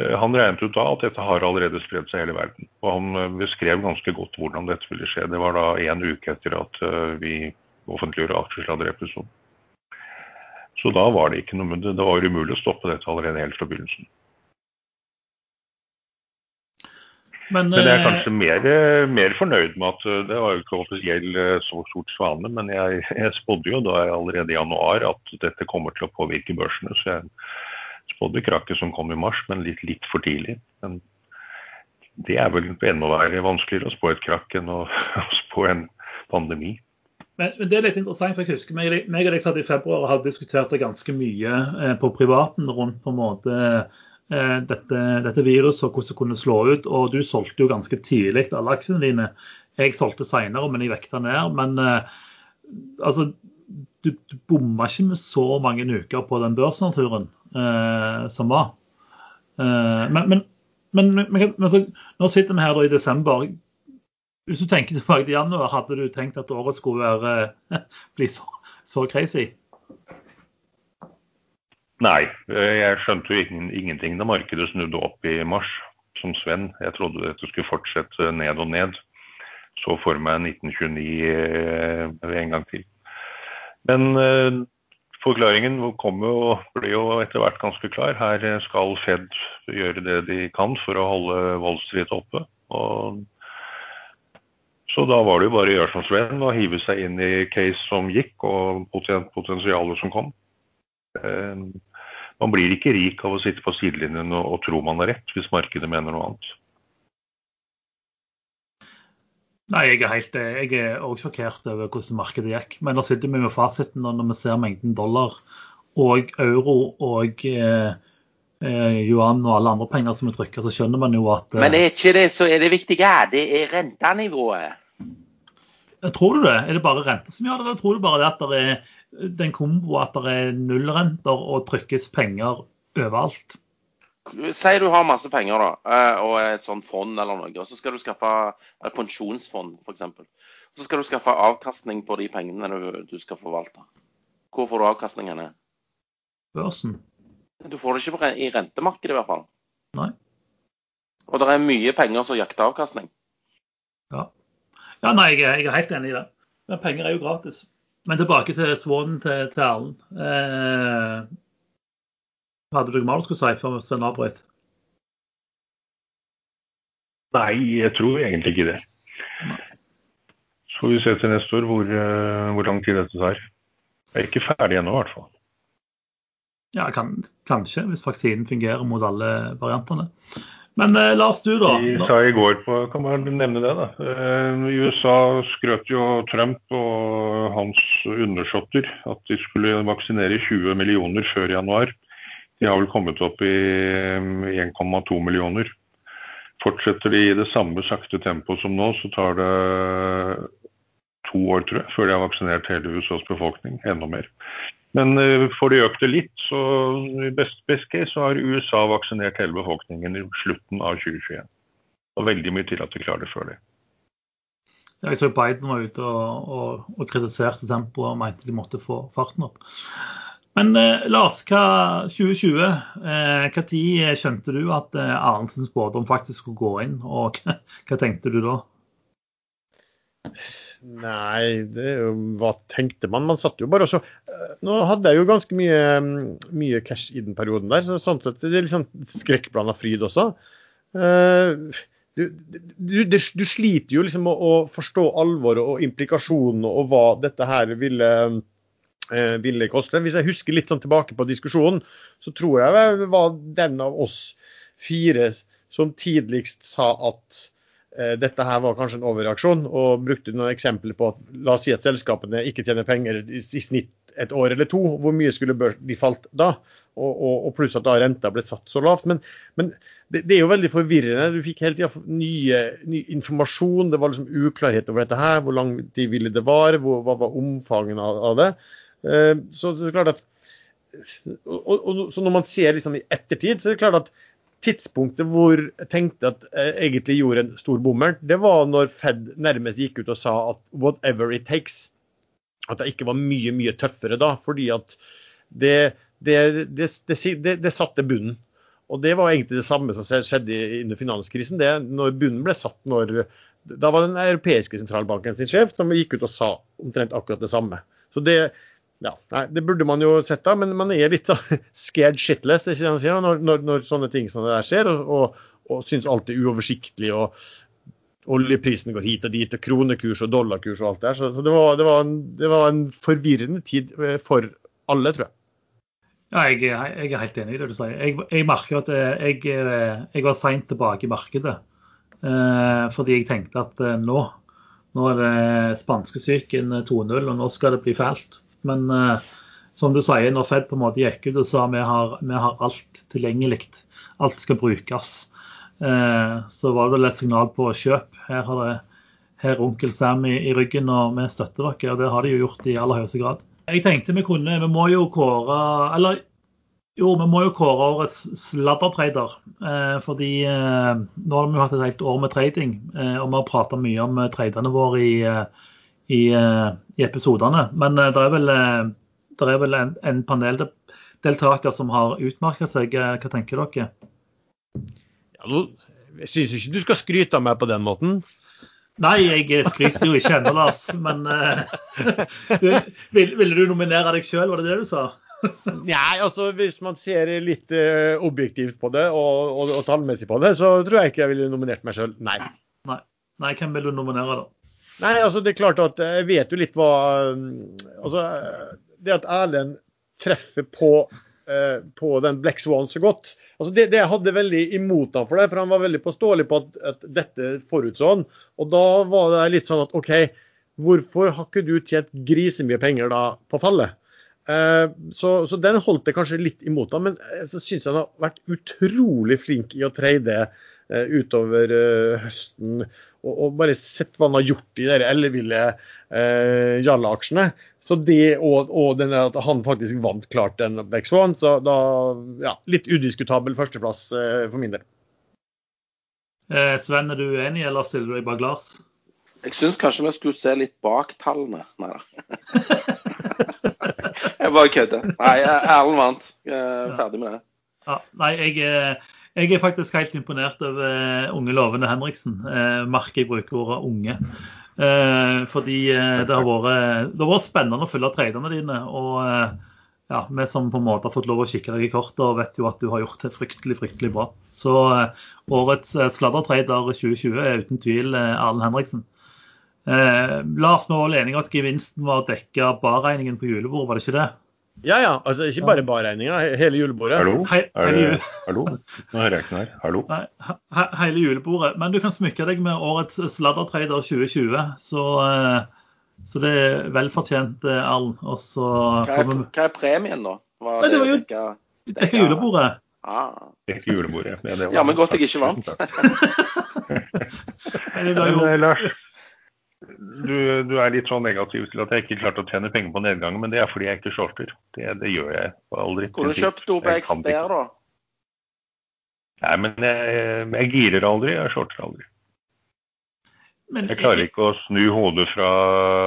Eh, Han regnet ut da at dette har allerede spredd seg i hele verden. Og han eh, beskrev ganske godt hvordan dette ville skje. Det var da en uke etter at eh, vi offentliggjorde aksjesladderepisoden. Så da var det ikke noe. Det var umulig å stoppe dette allerede helt fra begynnelsen.
Men,
Men jeg er
eh,
kanskje mer, mer fornøyd med at eh, det var jo ikke offisiell eh, så stort svane, men jeg, jeg spådde jo da allerede i januar at dette kommer til å påvirke børsene. Så jeg spådde krakket som kom i mars, men litt, litt for tidlig. Men det er vel enda verre vanskeligere å spå et krakk enn å, å spå en pandemi.
Men, men det er litt interessant, for jeg husker meg, og deg satt i februar og hadde diskutert det ganske mye på privaten rundt på en måte dette, dette viruset og hvordan det kunne slå ut. Og du solgte jo ganske tidlig alle aksjene dine. Jeg solgte senere, men jeg vekta ned. Men eh, altså, du, du bomma ikke med så mange uker på den børsnaturen eh, som var. Eh, men, men, men, men, men så, nå sitter vi her i desember. Hvis du tenker tilbake til januar, hadde du tenkt at året skulle være, bli så, så crazy?
Nei, eh, jeg skjønte jo ingen, ingenting da markedet snudde opp i mars, som Sven. Jeg trodde dette skulle fortsette ned og ned. Så for meg 1929 eh, en gang til. Men eh, forklaringen kom jo, og ble jo etter hvert ganske klar. Her skal Fed gjøre det de kan for å holde Wall oppe. Og så da var det jo bare å gjøre som Sven og hive seg inn i case som gikk, og potensialet som kom. Man blir ikke rik av å sitte på sidelinjen og, og tro man har rett, hvis markedet mener noe annet.
Nei, jeg er helt, jeg er også sjokkert over hvordan markedet gikk. Men da sitter vi med fasiten og når vi ser mengden dollar og euro og eh, eh, yuan og alle andre penger som er trykket, så skjønner man jo at eh,
Men er ikke det så er det viktige? Det er rentenivået.
Tror du det? Er det bare rente som gjør det, eller tror du bare det at det er den komboen at det er nullrenter og trykkes penger overalt?
Si du har masse penger da, eh, og et sånt fond eller noe, og så skal du skaffe et pensjonsfond f.eks. Så skal du skaffe avkastning på de pengene du, du skal forvalte. Hvor får du avkastning henne?
Børsen?
Du får det ikke på i rentemarkedet i hvert fall.
Nei.
Og det er mye penger som jakter avkastning.
Ja. ja, nei, jeg er helt enig i det. Men penger er jo gratis. Men tilbake til svonen til, til Erlend. Eh, hadde du mer du skulle si før Sven avbrøt?
Nei, jeg tror egentlig ikke det. Så får vi se til neste år hvor, eh, hvor lang tid dette tar. Jeg er ikke ferdig ennå, i hvert fall.
Ja, kan, kanskje, hvis vaksinen fungerer mot alle variantene. Men eh, Lars, du da?
De sa i går på, kan man nevne det da, eh, USA skrøt jo Trump og hans undersåtter at de skulle vaksinere 20 millioner før januar. De har vel kommet opp i eh, 1,2 millioner. Fortsetter de i det samme sakte tempoet som nå, så tar det to år tror jeg, før de har vaksinert hele USAs befolkning. Enda mer. Men eh, får de økt det litt, så i best, best case så har USA vaksinert hele befolkningen i slutten av 2021. Og veldig mye til at de klarer det før det.
Jeg så Biden var ute og, og, og kritiserte tempoet og mente de måtte få farten opp. Men eh, Lars, hva 2020, eh, hva tid skjønte du at eh, Arendsens spådom faktisk skulle gå inn, og hva, hva tenkte du da?
Nei, det er jo, hva tenkte man? Man satt jo bare og så eh, Nå hadde jeg jo ganske mye, mye cash i den perioden der, så sånn sett det er litt sånn skrekkblanda fryd også. Uh, du, du, du, du, sliter jo liksom å, å forstå alvoret og implikasjonene og hva dette her ville, uh, ville koste. Hvis jeg husker litt sånn tilbake på diskusjonen, så tror jeg det var den av oss fire som tidligst sa at Eh, dette her var kanskje en overreaksjon, og brukte noen eksempler på at la oss si at selskapene ikke tjener penger i, snitt et år eller to. Hvor mye skulle de falt da? Og, og, og, pluss at da renta ble satt så lavt. Men, men det, det, er jo veldig forvirrende. Du fikk hele tida ny, informasjon. Det var liksom uklarhet over dette her. Hvor lang tid ville det vare? Hva var omfanget av, av det? Uh, så det er klart at og, så når man ser liksom i ettertid, så er det klart at tidspunktet hvor jeg tenkte at jeg egentlig gjorde en stor bommert, det var når Fed nærmest gikk ut og sa at 'whatever it takes'. At det ikke var mye, mye tøffere da. Fordi at det, det, det, det satte bunnen. Og det var egentlig det samme som skjedde under finanskrisen. det Når bunnen ble satt når Da var den europeiske sentralbanken sin sjef som gikk ut og sa omtrent akkurat det samme. Så det, ja, nei, Det burde man jo sett da, men man er litt scared shitless ikke det når, når, når, sånne ting som det der skjer, og, og, og syns alt er uoversiktlig. og Oljeprisen går hit og dit, og kronekurs og dollarkurs og alt der. Så, så det, var, det, var en, det, var, en, forvirrende tid eh, for alle, tror jeg.
Ja, jeg, jeg er helt enig i det du sier. Jeg, jeg merker at eh, jeg, eh, jeg var seint tilbake i markedet. Eh, fordi jeg tenkte at nå, nå er det spanskesyken 2.0, og nå skal det bli fælt. Men eh, som du sier, når Fed på en måte gikk ut og sa vi har, vi har alt tilgjengelig, alt skal brukes, eh, så var det et signal på kjøp. Her har det her onkel Sam i, i, ryggen, og vi støtter dere. Og det har de jo gjort i aller høyeste grad. Jeg tenkte vi kunne Vi må jo kåre Eller jo, vi må jo kåre årets sladdertrader. Eh, fordi eh, nå har vi hatt et helt år med trading, eh, og vi har prata mye om traderne våre i, eh, i episodene. Men eh, det er vel, eh, det er vel en, en paneldeltaker som har utmerket seg. Hva tenker dere?
Ja, jeg syns ikke du skal skryte av meg på den måten.
Nei, jeg skryter jo ikke ennå, Lars. Men uh, ville vil du nominere deg sjøl, var det det du sa?
Nei, altså hvis man ser litt uh, objektivt på det og, og, og, tallmessig på det, så tror jeg ikke jeg ville nominert meg sjøl. Nei.
Nei. Nei. Hvem vil du nominere, da?
Nei, altså det er klart at jeg vet jo litt hva Altså, det at Erlend treffer på, eh, på den Black Swan så godt altså det, det jeg hadde veldig imot ham for det, for han var veldig påståelig på at, at dette forutså han. Og da var det litt sånn at OK, hvorfor har ikke du tjent grisemye penger da på fallet? Eh, så, så, den holdt det kanskje litt imot ham, men så syns jeg han har vært utrolig flink i å trade eh, utover eh, høsten og, og, bare sett hva han har gjort i de elleville eh, Jarle-aksjene. Så det og, og denne, at han faktisk vant klart den Black Swan, så da ja, litt udiskutabel førsteplass eh, for min del.
Eh, Sven, er du uenig, eller stiller du deg bak Lars?
Jeg syns kanskje vi skulle se litt bak tallene. Nei da. jeg bare kødder. Nei, Erlend vant. Jeg er ferdig med det.
Ja, nei, jeg, eh, jeg er faktisk helt imponert over uh, unge lovende Henriksen. Eh, Merker jeg bruker ordet unge. Eh, fordi det har, vært, det, har vært, spennende å følge tradene dine. Og ja, vi som på en måte har fått lov å kikke deg i kortet, vet jo at du har gjort det fryktelig fryktelig bra. Så årets sladdertrader 2020 er uten tvil Erlend Henriksen. Lars, vi var vel enige om at gevinsten var å dekke barregningen på julebordet, var det ikke det?
Ja ja, altså ikke bare barregninga, hele julebordet.
Hallo? Er
hele,
det, hallo? Nå hører jeg ikke noe her. Hallo?
nei, he, hele julebordet. Men du kan smykke deg med årets Sladdertrader 2020. Så, eh, så det er vel fortjent, eh, Erlend.
Hva er, hva er premien, da? Var
Nei, det var jo-
dekka-
Dekker julebordet.
ah.
Det ikke julebordet. Ja, det var-
Ja, men godt jeg ikke vant.
Nei, det jo
du, du er litt sånn negativ til at jeg ikke klarte å tjene penger på nedgangen, men det er fordi jeg ikke shorter. Det, det gjør jeg aldri.
Kunne du kjøpt
ikke.
der, da?
Nei, men jeg, jeg girer aldri, jeg shorter aldri.
men,
Jeg klarer ikke å snu hodet fra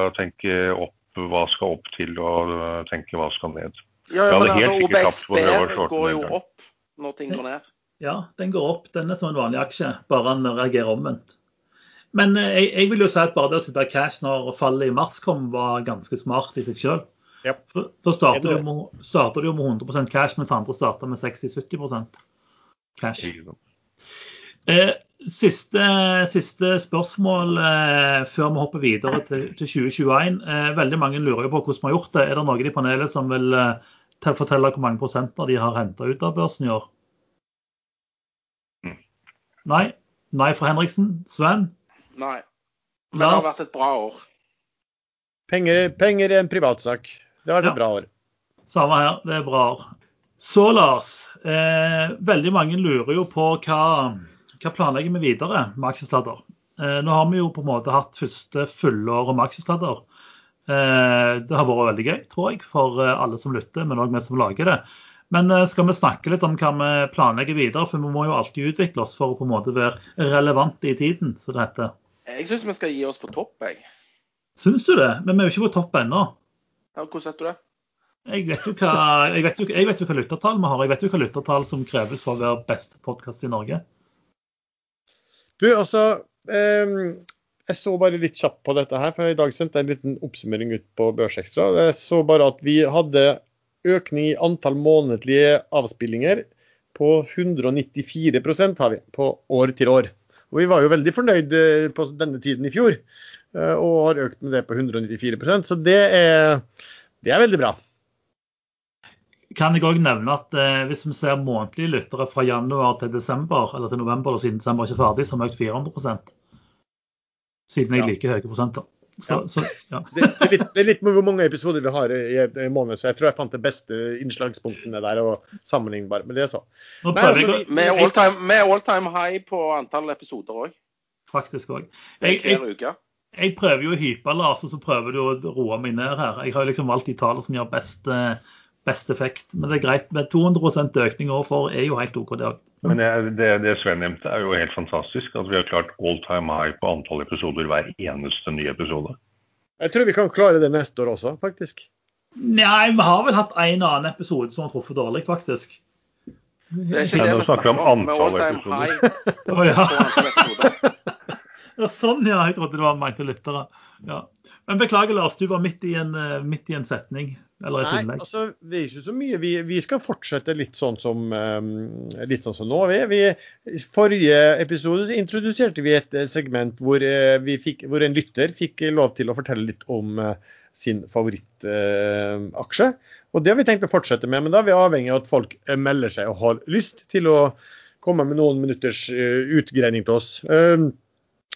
å tenke opp hva skal opp til, og tenke hva skal ned.
Ja, ja, men
helt
altså, der går jo opp når ting går ned.
Ja, den går opp. Den er som en vanlig aksje, bare den reagerer omvendt. Men eh, jeg, jeg vil jo si at bare det å sitte cash når fallet i mars kom, var ganske smart i seg sjøl. Da starter du
jo
med, starter du med 100 cash, mens andre starter med 60-70 cash. Eh, siste, siste spørsmål eh, før vi hopper videre til, til 2021. Eh, veldig mange lurer jo på hvordan vi har gjort det. Er det noen i panelet som vil eh, fortelle hvor mange prosenter de har henta ut av børsen i år?
Mm.
Nei? Nei fra Henriksen. Sven?
Nei. Men det har vært et bra år.
Penger, penger er en privatsak. Det har vært
Ja.
et bra år.
Samme her, det er bra. år. Så Lars, eh, veldig mange lurer jo på hva, hva planlegger vi videre med aksjesladder. Eh, nå har vi jo på en måte hatt første fullår med aksjesladder. Eh, det har vært veldig gøy, tror jeg, for eh, alle som lytter, men òg vi som lager det. Men eh, skal vi snakke litt om hva vi planlegger videre, for vi må jo alltid utvikle oss for å på en måte være relevante i tiden, som det heter.
Jeg syns vi skal gi oss på topp, jeg.
Syns du det? Men vi er jo ikke på topp ennå.
Ja, hvordan vet du det?
Jeg vet jo hva, jeg vet jo, jeg vet jo hva lyttertall vi har. Jeg vet jo hva lyttertall som kreves for å være beste podkast i Norge.
Du, altså ehm, Jeg så bare litt kjapt på dette her, for i dag sendte jeg en liten oppsummering ut på Børsekstra. Jeg så bare at vi hadde økning i antall månedlige avspillinger på 194% har vi, på år til år. Og vi var jo veldig fornøyd eh, på denne tiden i fjor, eh, og har økt med det på 194% Så det er, det er veldig bra.
Kan jeg òg nevne at eh, hvis vi ser månedlige lyttere fra januar til desember, eller til november, siden desember er ikke ferdig, så har vi økt 400 Siden jeg liker høye prosenter. Så, så, ja.
Det, det, er litt, det er litt hvor mange episoder vi har i en måned, så jeg tror jeg fant de beste innslagspunktene der og sammenlignbare med det. så.
Nå
Nei, altså, vi-
Med all time, med all time high på antall episoder òg.
faktisk òg. Jeg, jeg, jeg prøver jo å hype, Lars, og så prøver du å roe meg ned her. Jeg har jo liksom valgt de tallene som gjør best, eh, best effekt. Men det er greit. Med 200% økning overfor er jo helt OK, det òg.
Men det, det, det Sven nevnte, er jo helt fantastisk. At vi har klart all time high på antall episoder hver eneste nye episode.
Jeg tror vi kan klare det neste år også, faktisk.
Nei, vi har vel hatt en annen episode som har truffet dårlig, faktisk.
Det er ikke det vi
snakker om. Antall
time
episoder.
high
ja. ja. Sånn, ja. Jeg trodde det var ment til lyttere. Ja. Men beklager, Lars. Du var midt i en, eh, midt i en setning. Eller et
Nei,
innlegg.
altså, det er ikke så mye. Vi, vi skal fortsette litt sånn som, um, litt sånn som nå. Vi, vi, I forrige episode så introduserte vi et eh, segment hvor, eh, vi fikk, hvor en lytter fikk lov til å fortelle litt om eh, sin favorittaksje. og det har vi tenkt å fortsette med, men da er vi avhengig av at folk melder seg og har lyst til å komme med noen minutters utgreining til oss. Um,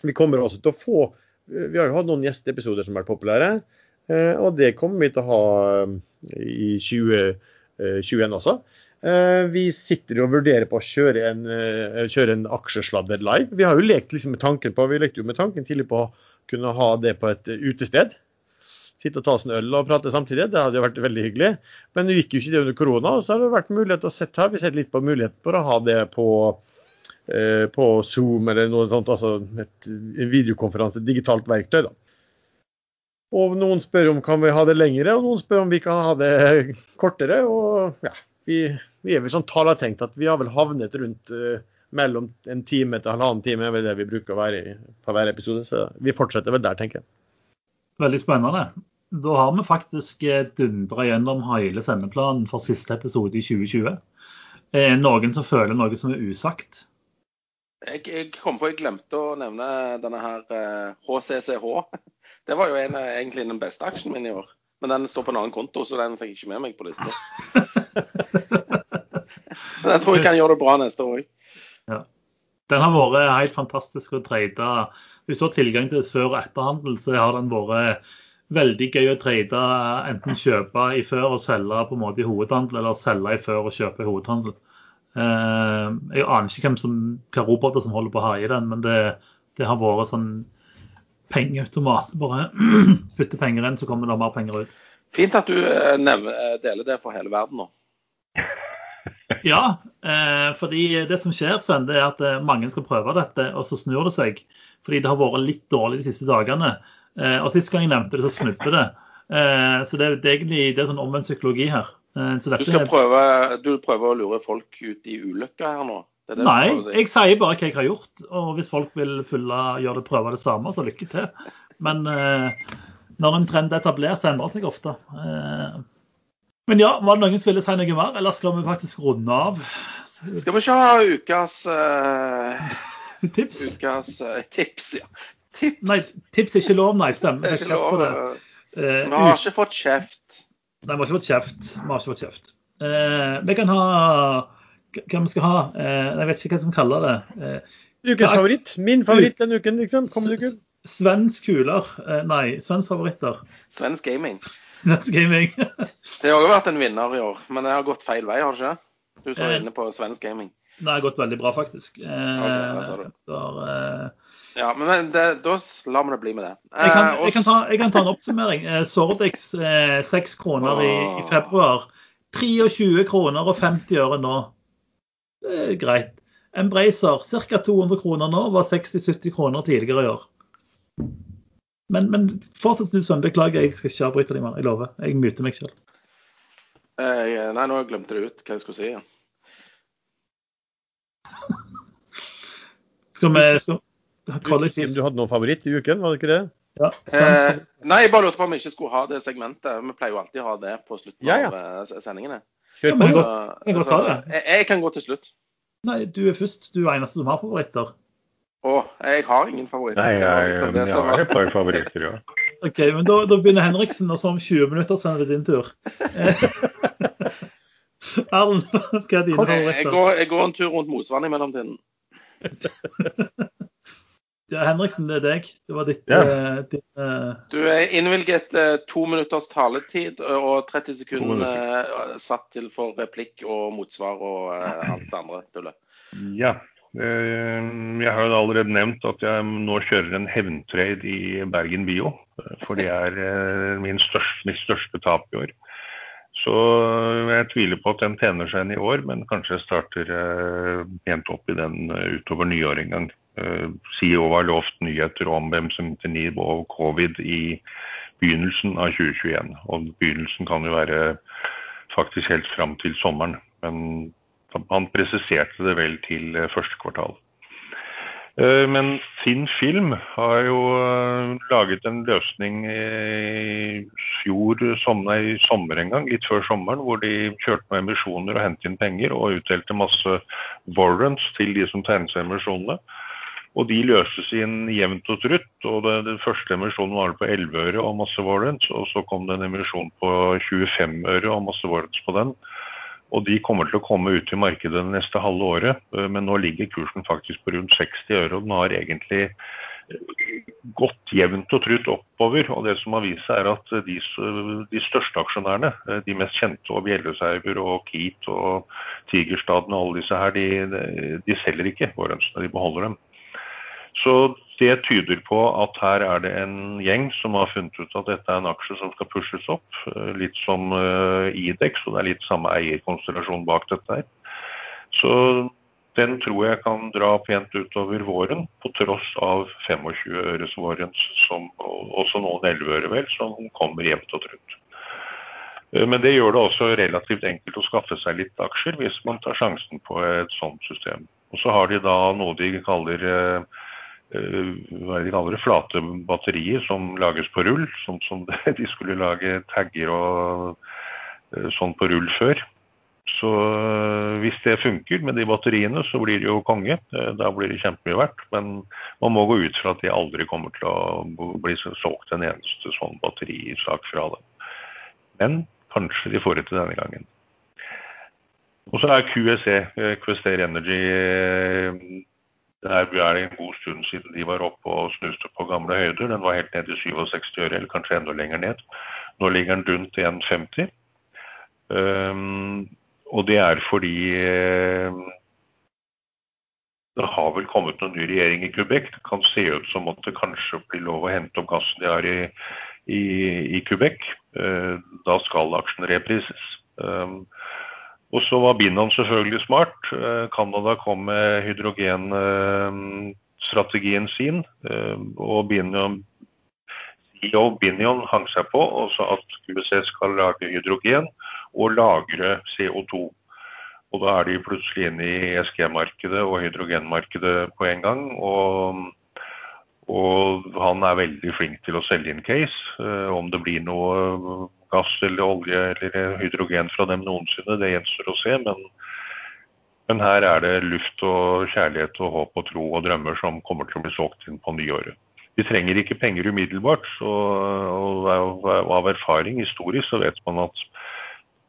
vi kommer også til å få Vi har jo hatt noen gjesteepisoder som har vært populære. Eh, Og det kommer vi til å ha eh, i 2021 også. Eh, Vi sitter og vurderer på å kjøre en, kjøre en aksjesladder live. Vi har jo lekt liksom med tanken på, vi lekte jo med tanken tidlig på å kunne ha det på et utested. Sitte og ta oss en øl og prate samtidig. Det hadde jo vært veldig hyggelig. Men det gikk jo ikke det under korona. Og så har det vært mulighet til å sette, her. vi ser litt på muligheten for å ha det på, på Zoom eller noe sånt. Altså et, videokonferanse, digitalt verktøy. da. Og noen spør om kan vi ha det lengre, og noen spør om vi kan ha det kortere. Og ja, vi, vi er vel sånn tall har at vi har vel havnet rundt uh, mellom en time til halvannen time, er det vi bruker å være i på hver episode. Så vi fortsetter vel der, tenker jeg.
Veldig spennende. Da har vi faktisk eh, dundra gjennom hele sendeplanen for siste episode i 2020. Er noen som føler noe som er usagt?
Jeg, jeg kom på jeg glemte å nevne denne her eh, HCCH. Det var jo en, egentlig den beste aksjen min i år. Men den står på en annen konto, så den fikk jeg ikke med meg på lista. Men jeg tror jeg kan gjøre det bra neste år òg.
Ja. Den har vært helt fantastisk å trade. Hvis du har tilgang til før- og etterhandel, så har den vært veldig gøy å trade. Enten kjøpe i før og selge på en måte i hovedhandel, eller selge i før og kjøpe i hovedhandel. Eh, Jeg aner ikke hvem som, hva roboter som holder på å i den, men det, det har vært sånn pengeautomat. Bare putte penger inn, så kommer det mer penger ut.
Fint at du eh, nevner, eh, deler det for hele verden nå.
Ja, eh, fordi det som skjer, Sven, det er at mange skal prøve dette, og så snur det seg. Fordi det har vært litt dårlig de siste dagene. Eh, og Sist gang jeg nevnte det, så snudde det. Eh, så det, det er egentlig det er sånn omvendt psykologi her. Eh,
Du skal prøve, du prøver å lure folk ut i ulykka her nå? Det det
nei,
si.
jeg sier bare hva jeg har gjort. Og hvis folk vil følge, gjøre det, prøve det samme, så lykke til. Men eh, når en trend etablerer seg, endrer seg ofte. Eh, men ja, var det noen som ville si noe mer, eller skal vi faktisk runde av?
Skal vi ikke ha ukas, eh,
Tips?
ukas eh, tips? Ja. Tips.
Nei, tips er ikke lov, nei. Stemmer.
er eh,
Eh,
Vi har ikke fått kjeft.
Nei, vi har ikke fått kjeft. Vi har ikke fått kjeft. Eh, vi kan ha Hva vi skal ha? Eh, jeg vet ikke hva som kaller det. Eh,
Ukens favoritt. Min favoritt denne uken, liksom. Kommende uke.
Svensk kuler. Eh, nei, svensk favoritter.
Svensk gaming.
Svensk gaming.
Det har jo vært en vinner i år, men det har gått feil vei, har det ikke? Du er
Eh,
inne på svensk gaming.
det har gått veldig bra, faktisk. Eh,
Ok, der sa du.
der, eh,
Ja, men, det, da lar vi det bli med det.
jeg, kan,
Eh,
jeg, kan ta, jeg kan ta en oppsummering. Sordix seks eh, 6 kroner i, i februar. 23 kroner og 50 øre nå. Det er greit. Embracer ca. 200 kroner nå, var 60-70 kroner tidligere i år. Men, men fortsett du, Sven. Beklager, jeg skal ikke avbryte deg. Jeg lover. Jeg myter meg selv.
eh, nei, nå glemte jeg ut hva jeg skulle si.
Skal vi skal, kollektivt
du hadde noen favoritt i uken, var det ikke det?
ja,
Eh, nei, jeg bare lurte på om vi ikke skulle ha det segmentet. Vi pleier jo alltid å ha det på slutten
Ja, ja.
av eh, sendingene.
Kjør
Ja,
på.
Jeg,
du.
godt. jeg kan godt ta det.
jeg, jeg kan gå til slutt.
Nei, du er først. Du er eneste som har favoritter.
Å, jeg har ingen favoritter.
Nei, jeg,
liksom det
jeg har et par favoritter, ja.
OK, men da, da begynner Henriksen, og så om 20 minutter så er det din tur. Erlend, hva er dine
favoritter?
Jeg, jeg, går, jeg går en tur rundt Mosvannet i mellomtiden.
Ja, Henriksen, det er deg. Det var ditt,
Ja.
uh, ditt uh...
Du er innvilget uh, to minutters taletid eh, og 30 sekunder eh, satt til for replikk og motsvar og eh, alt det andre tullet.
Ja. eh, Jeg har jo allerede nevnt at jeg nå kjører en hevntrade i Bergen Bio. eh, For det er eh, min største, mitt største tap i år. Så jeg tviler på at den tjener seg inn i år, men kanskje jeg starter eh, pent opp i den eh, utover nyår en gang. Eh, CEO har lovt nyheter om hvem som nivå og covid i begynnelsen av 2021. Og begynnelsen kan jo være faktisk helt fram til sommeren. Men han presiserte det vel til eh, første kvartal. Eh, Men Finn Film har jo eh, laget en løsning i fjor sommer, i sommer en gang, litt før sommeren, hvor de kjørte med emisjoner og hentet inn penger og utdelte masse warrants til de som tegnet seg emisjonene. Og de løses inn jevnt og trutt. og det, Den første emisjonen var på 11 øre og masse warrants, og så kom det en emisjon på 25 øre og masse warrants på den. Og de kommer til å komme ut i markedet det neste halve året, eh, men nå ligger kursen faktisk på rundt 60 øre. Og den har egentlig eh, gått jevnt og trutt oppover. Og det som har vist seg er at de, de største aksjonærene, eh, de mest kjente, og Bjellesauger og Keat og Tigerstaden og alle disse her, de- de selger ikke warrantsene, de beholder dem. Så det tyder på at her er det en gjeng som har funnet ut at dette er en aksje som skal pushes opp. eh, Litt som eh, Idex, og det er litt samme eierkonstellasjon bak dette her. Så den tror jeg kan dra pent utover våren, på tross av 25 øres warrants, som, også noen 11 øre vel, som kommer jevnt og trutt. Eh, Men det gjør det også relativt enkelt å skaffe seg litt aksjer hvis man tar sjansen på et sånt system. Og så har de da noe de kaller eh, hva er de kaller det, flate batterier som lages på rull, som, som de skulle lage tagger og eh, sånn på rull før. Så øh, hvis det funker med de batteriene, så blir det jo konge. Eh, Da blir det kjempemye verdt. Men man må gå ut fra at det aldri kommer til å bli solgt en eneste sånn batterisak fra dem. Men kanskje de får det til denne gangen. Og så er QSE, Quester Energy det er en god stund siden de var oppe og snuste på gamle høyder. Den var helt ned i 67 øre, eller kanskje enda lenger ned. Nå ligger den rundt 1,50. Um, og det er fordi um, det har vel kommet noen ny regjering i Quebec. Det kan se ut som at det kanskje blir lov å hente opp gassen de har i, i, i Quebec. Uh, da skal aksjen reprises. Um, og så var Binnan selvfølgelig smart. Eh, Canada kom med hydrogenstrategien sin. Eh, og CEO Binion hang seg på og sa at USA skal lage hydrogen og lagre CO2. Og da er de plutselig inne i ESG-markedet og hydrogenmarkedet på en gang. Og, og, han er veldig flink til å selge inn case. Eh, om det blir noe gass eller olje eller hydrogen fra dem noensinne. Det gjenstår å se. Men, men, her er det luft og kjærlighet og håp og tro og drømmer som kommer til å bli solgt inn på nyåret. Vi trenger ikke penger umiddelbart. Og av, av erfaring historisk så vet man at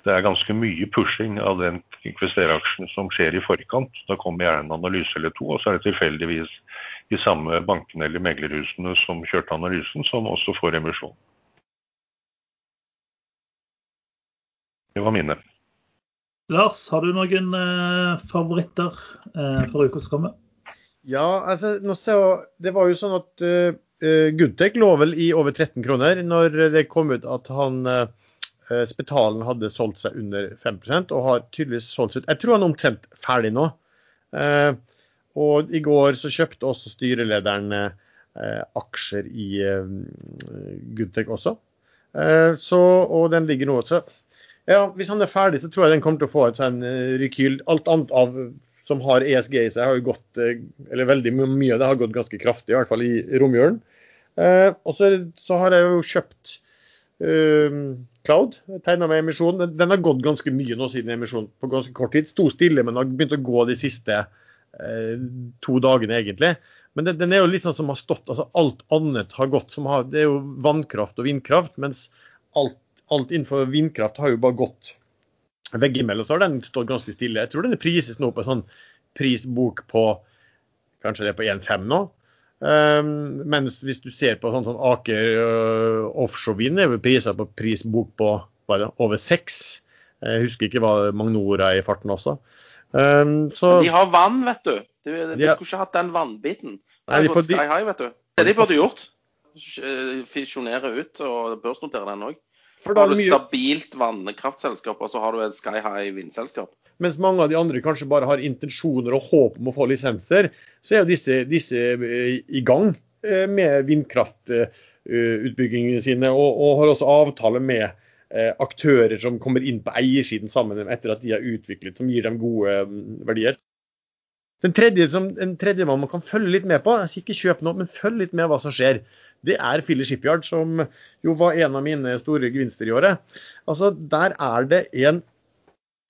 det er ganske mye pushing av den investeraksjen som skjer i forkant. Da kommer gjerne en analyse eller to, og så er det tilfeldigvis de samme bankene eller meglerhusene som kjørte analysen, som også får emisjon. Det var mine.
Lars, har du noen eh, favoritter eh, for uka som kommer?
Ja, altså, det var jo sånn at uh, Goodtech lå vel i over 13 kroner når det kom ut at han uh, Spetalen hadde solgt seg under 5% og har tydeligvis solgt seg ut. Jeg tror han er omtrent ferdig nå. Uh, og i går så kjøpte også styrelederen uh, aksjer i Goodtech også. Så, og den ligger nå også. Ja, Hvis han er ferdig, så tror jeg den kommer til å få et sånn eh, rekyl. Alt annet av, som har ESG i seg, har jo gått eh, eller veldig mye det har gått ganske kraftig, i hvert fall i romjulen. Eh, og så, har jeg jo kjøpt eh, Cloud, tegna med emisjon. Den, den, har gått ganske mye nå siden emisjon på ganske kort tid. Sto stille, men har begynt å gå de siste eh, to dagene, egentlig. Men den, den, er jo litt sånn som har stått, altså Alt annet har gått. har, Det er jo vannkraft og vindkraft, mens alt alt innenfor vindkraft har jo bare gått veggimellom. Så har den stått ganske stille. Jeg tror den prises nå på en sånn prisbok på kanskje det er på 1,5 nå. Um, mens hvis du ser på sånn, sånn Aker uh, offshore vind, er jo priser på prisbok på bare, over 6. Jeg husker ikke hva Magnora er i farten også.
Um, så, de har vann, vet du. De, de, de skulle ikke hatt den vannbiten. Nei, de får, Sky High, vet du. Det de burde gjort. Fisjonere ut og børsnotere den òg. Har du mye... stabilt vannkraftselskap, og så har du et Sky High vindselskap.
Mens mange av de andre kanskje bare har intensjoner og håp om å få lisenser, så er jo disse, disse eh, i gang eh, med vindkraftutbyggingene sine, og, og har også avtale med eh, aktører som kommer inn på eiersiden sammen etter at de har utviklet, som gir dem gode mm, verdier. Den tredje, som, den tredje man kan følge litt med på, jeg sier ikke kjøp nå, men følg litt med hva som skjer det er Philly Shipyard, som jo var en av mine store gevinster i året. Altså, Der er det en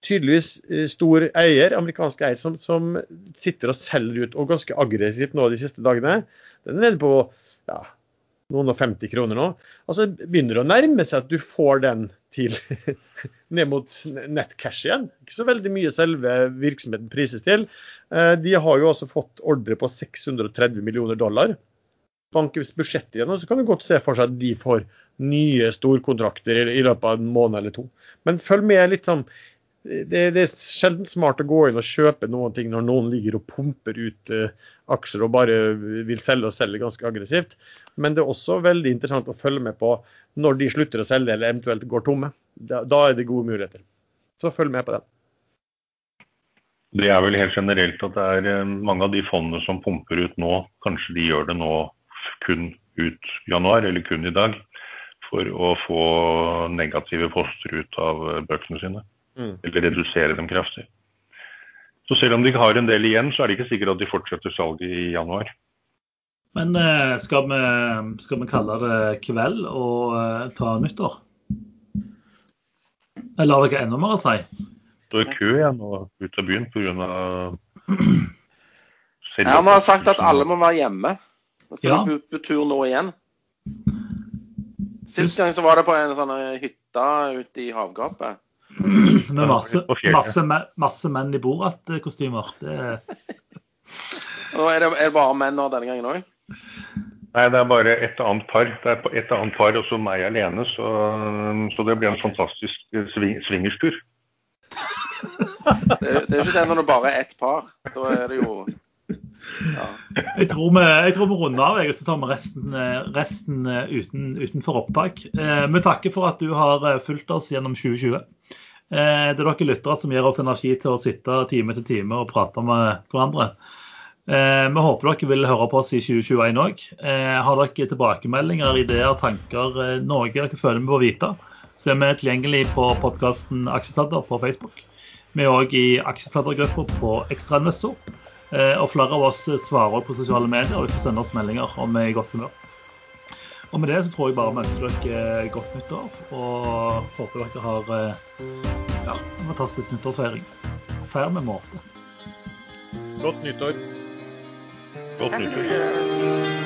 tydeligvis eh, stor eier, amerikansk eier, som, som, sitter og selger ut, og ganske aggressivt nå de siste dagene. Den er nede på ja, noen og 50 kroner nå. Altså begynner å nærme seg at du får den til ned mot nettcash igjen. Ikke så veldig mye selve virksomheten prises til. Eh, de har jo også fått ordre på 630 millioner dollar bankens budsjett igjen, så kan du godt se for seg at de får nye storkontrakter i, i løpet av en måned eller to. Men følg med litt sånn det, det, er sjelden smart å gå inn og kjøpe noen ting når noen ligger og pumper ut uh, aksjer og bare vil selge og selge ganske aggressivt. Men det er også veldig interessant å følge med på når de slutter å selge eller eventuelt går tomme. Da, da er det gode muligheter. Så følg med på den.
Det er vel helt generelt at det er eh, mange av de fondene som pumper ut nå, kanskje de gjør det nå kun ut januar, eller kun i dag, for å få negative poster ut av bøkene sine. Mm. Eller redusere dem kraftig. Så selv om de har en del igjen, så er det ikke sikkert at de fortsetter salget i januar.
Men eh, skal vi, skal vi kalle det kveld og uh, ta nyttår? Eller har dere enda mer å si?
Det er kø igjen og ut av byen pga.
Ja, vi har sagt at alle må være hjemme. Skal ja. vi på, på tur nå igjen. Sist gang så var det på en sånn hytte ute i havgapet.
Med masse, masse, masse menn i Borat-kostymer. Det
er det, er det bare menn nå denne gangen òg?
Nei, det er bare et annet par. Det er et annet par, og så meg alene. Så, så det blir en fantastisk eh, sving, swingerstur.
Det, det er jo ikke det når det bare er ett par. Da er det jo
Jeg tror vi, jeg tror vi runder av, og så tar vi resten, eh, resten eh, uten, utenfor opptak. Eh, vi takker for at du har eh, fulgt oss gjennom 2020. Eh, det er dere lyttere som gir oss energi til å sitte time til time og prate med hverandre. Vi håper dere vil høre på oss i 2021 òg. Har dere tilbakemeldinger, ideer, tanker, eh, noe dere føler vi bør vite, så er vi tilgjengelig på podkasten Aksjesladder på Facebook. Vi er òg i aksjesladdergruppa på Ekstrainvestor. Eh, og flere av oss svarer på sosiale medier og vi får sende oss meldinger om vi er i godt humør. Og med det så tror jeg bare vi ønsker dere godt nyttår, og håper dere har eh, ja, en fantastisk nyttårsfeiring. Feir med måte.
Godt nyttår.
Godt nyttår.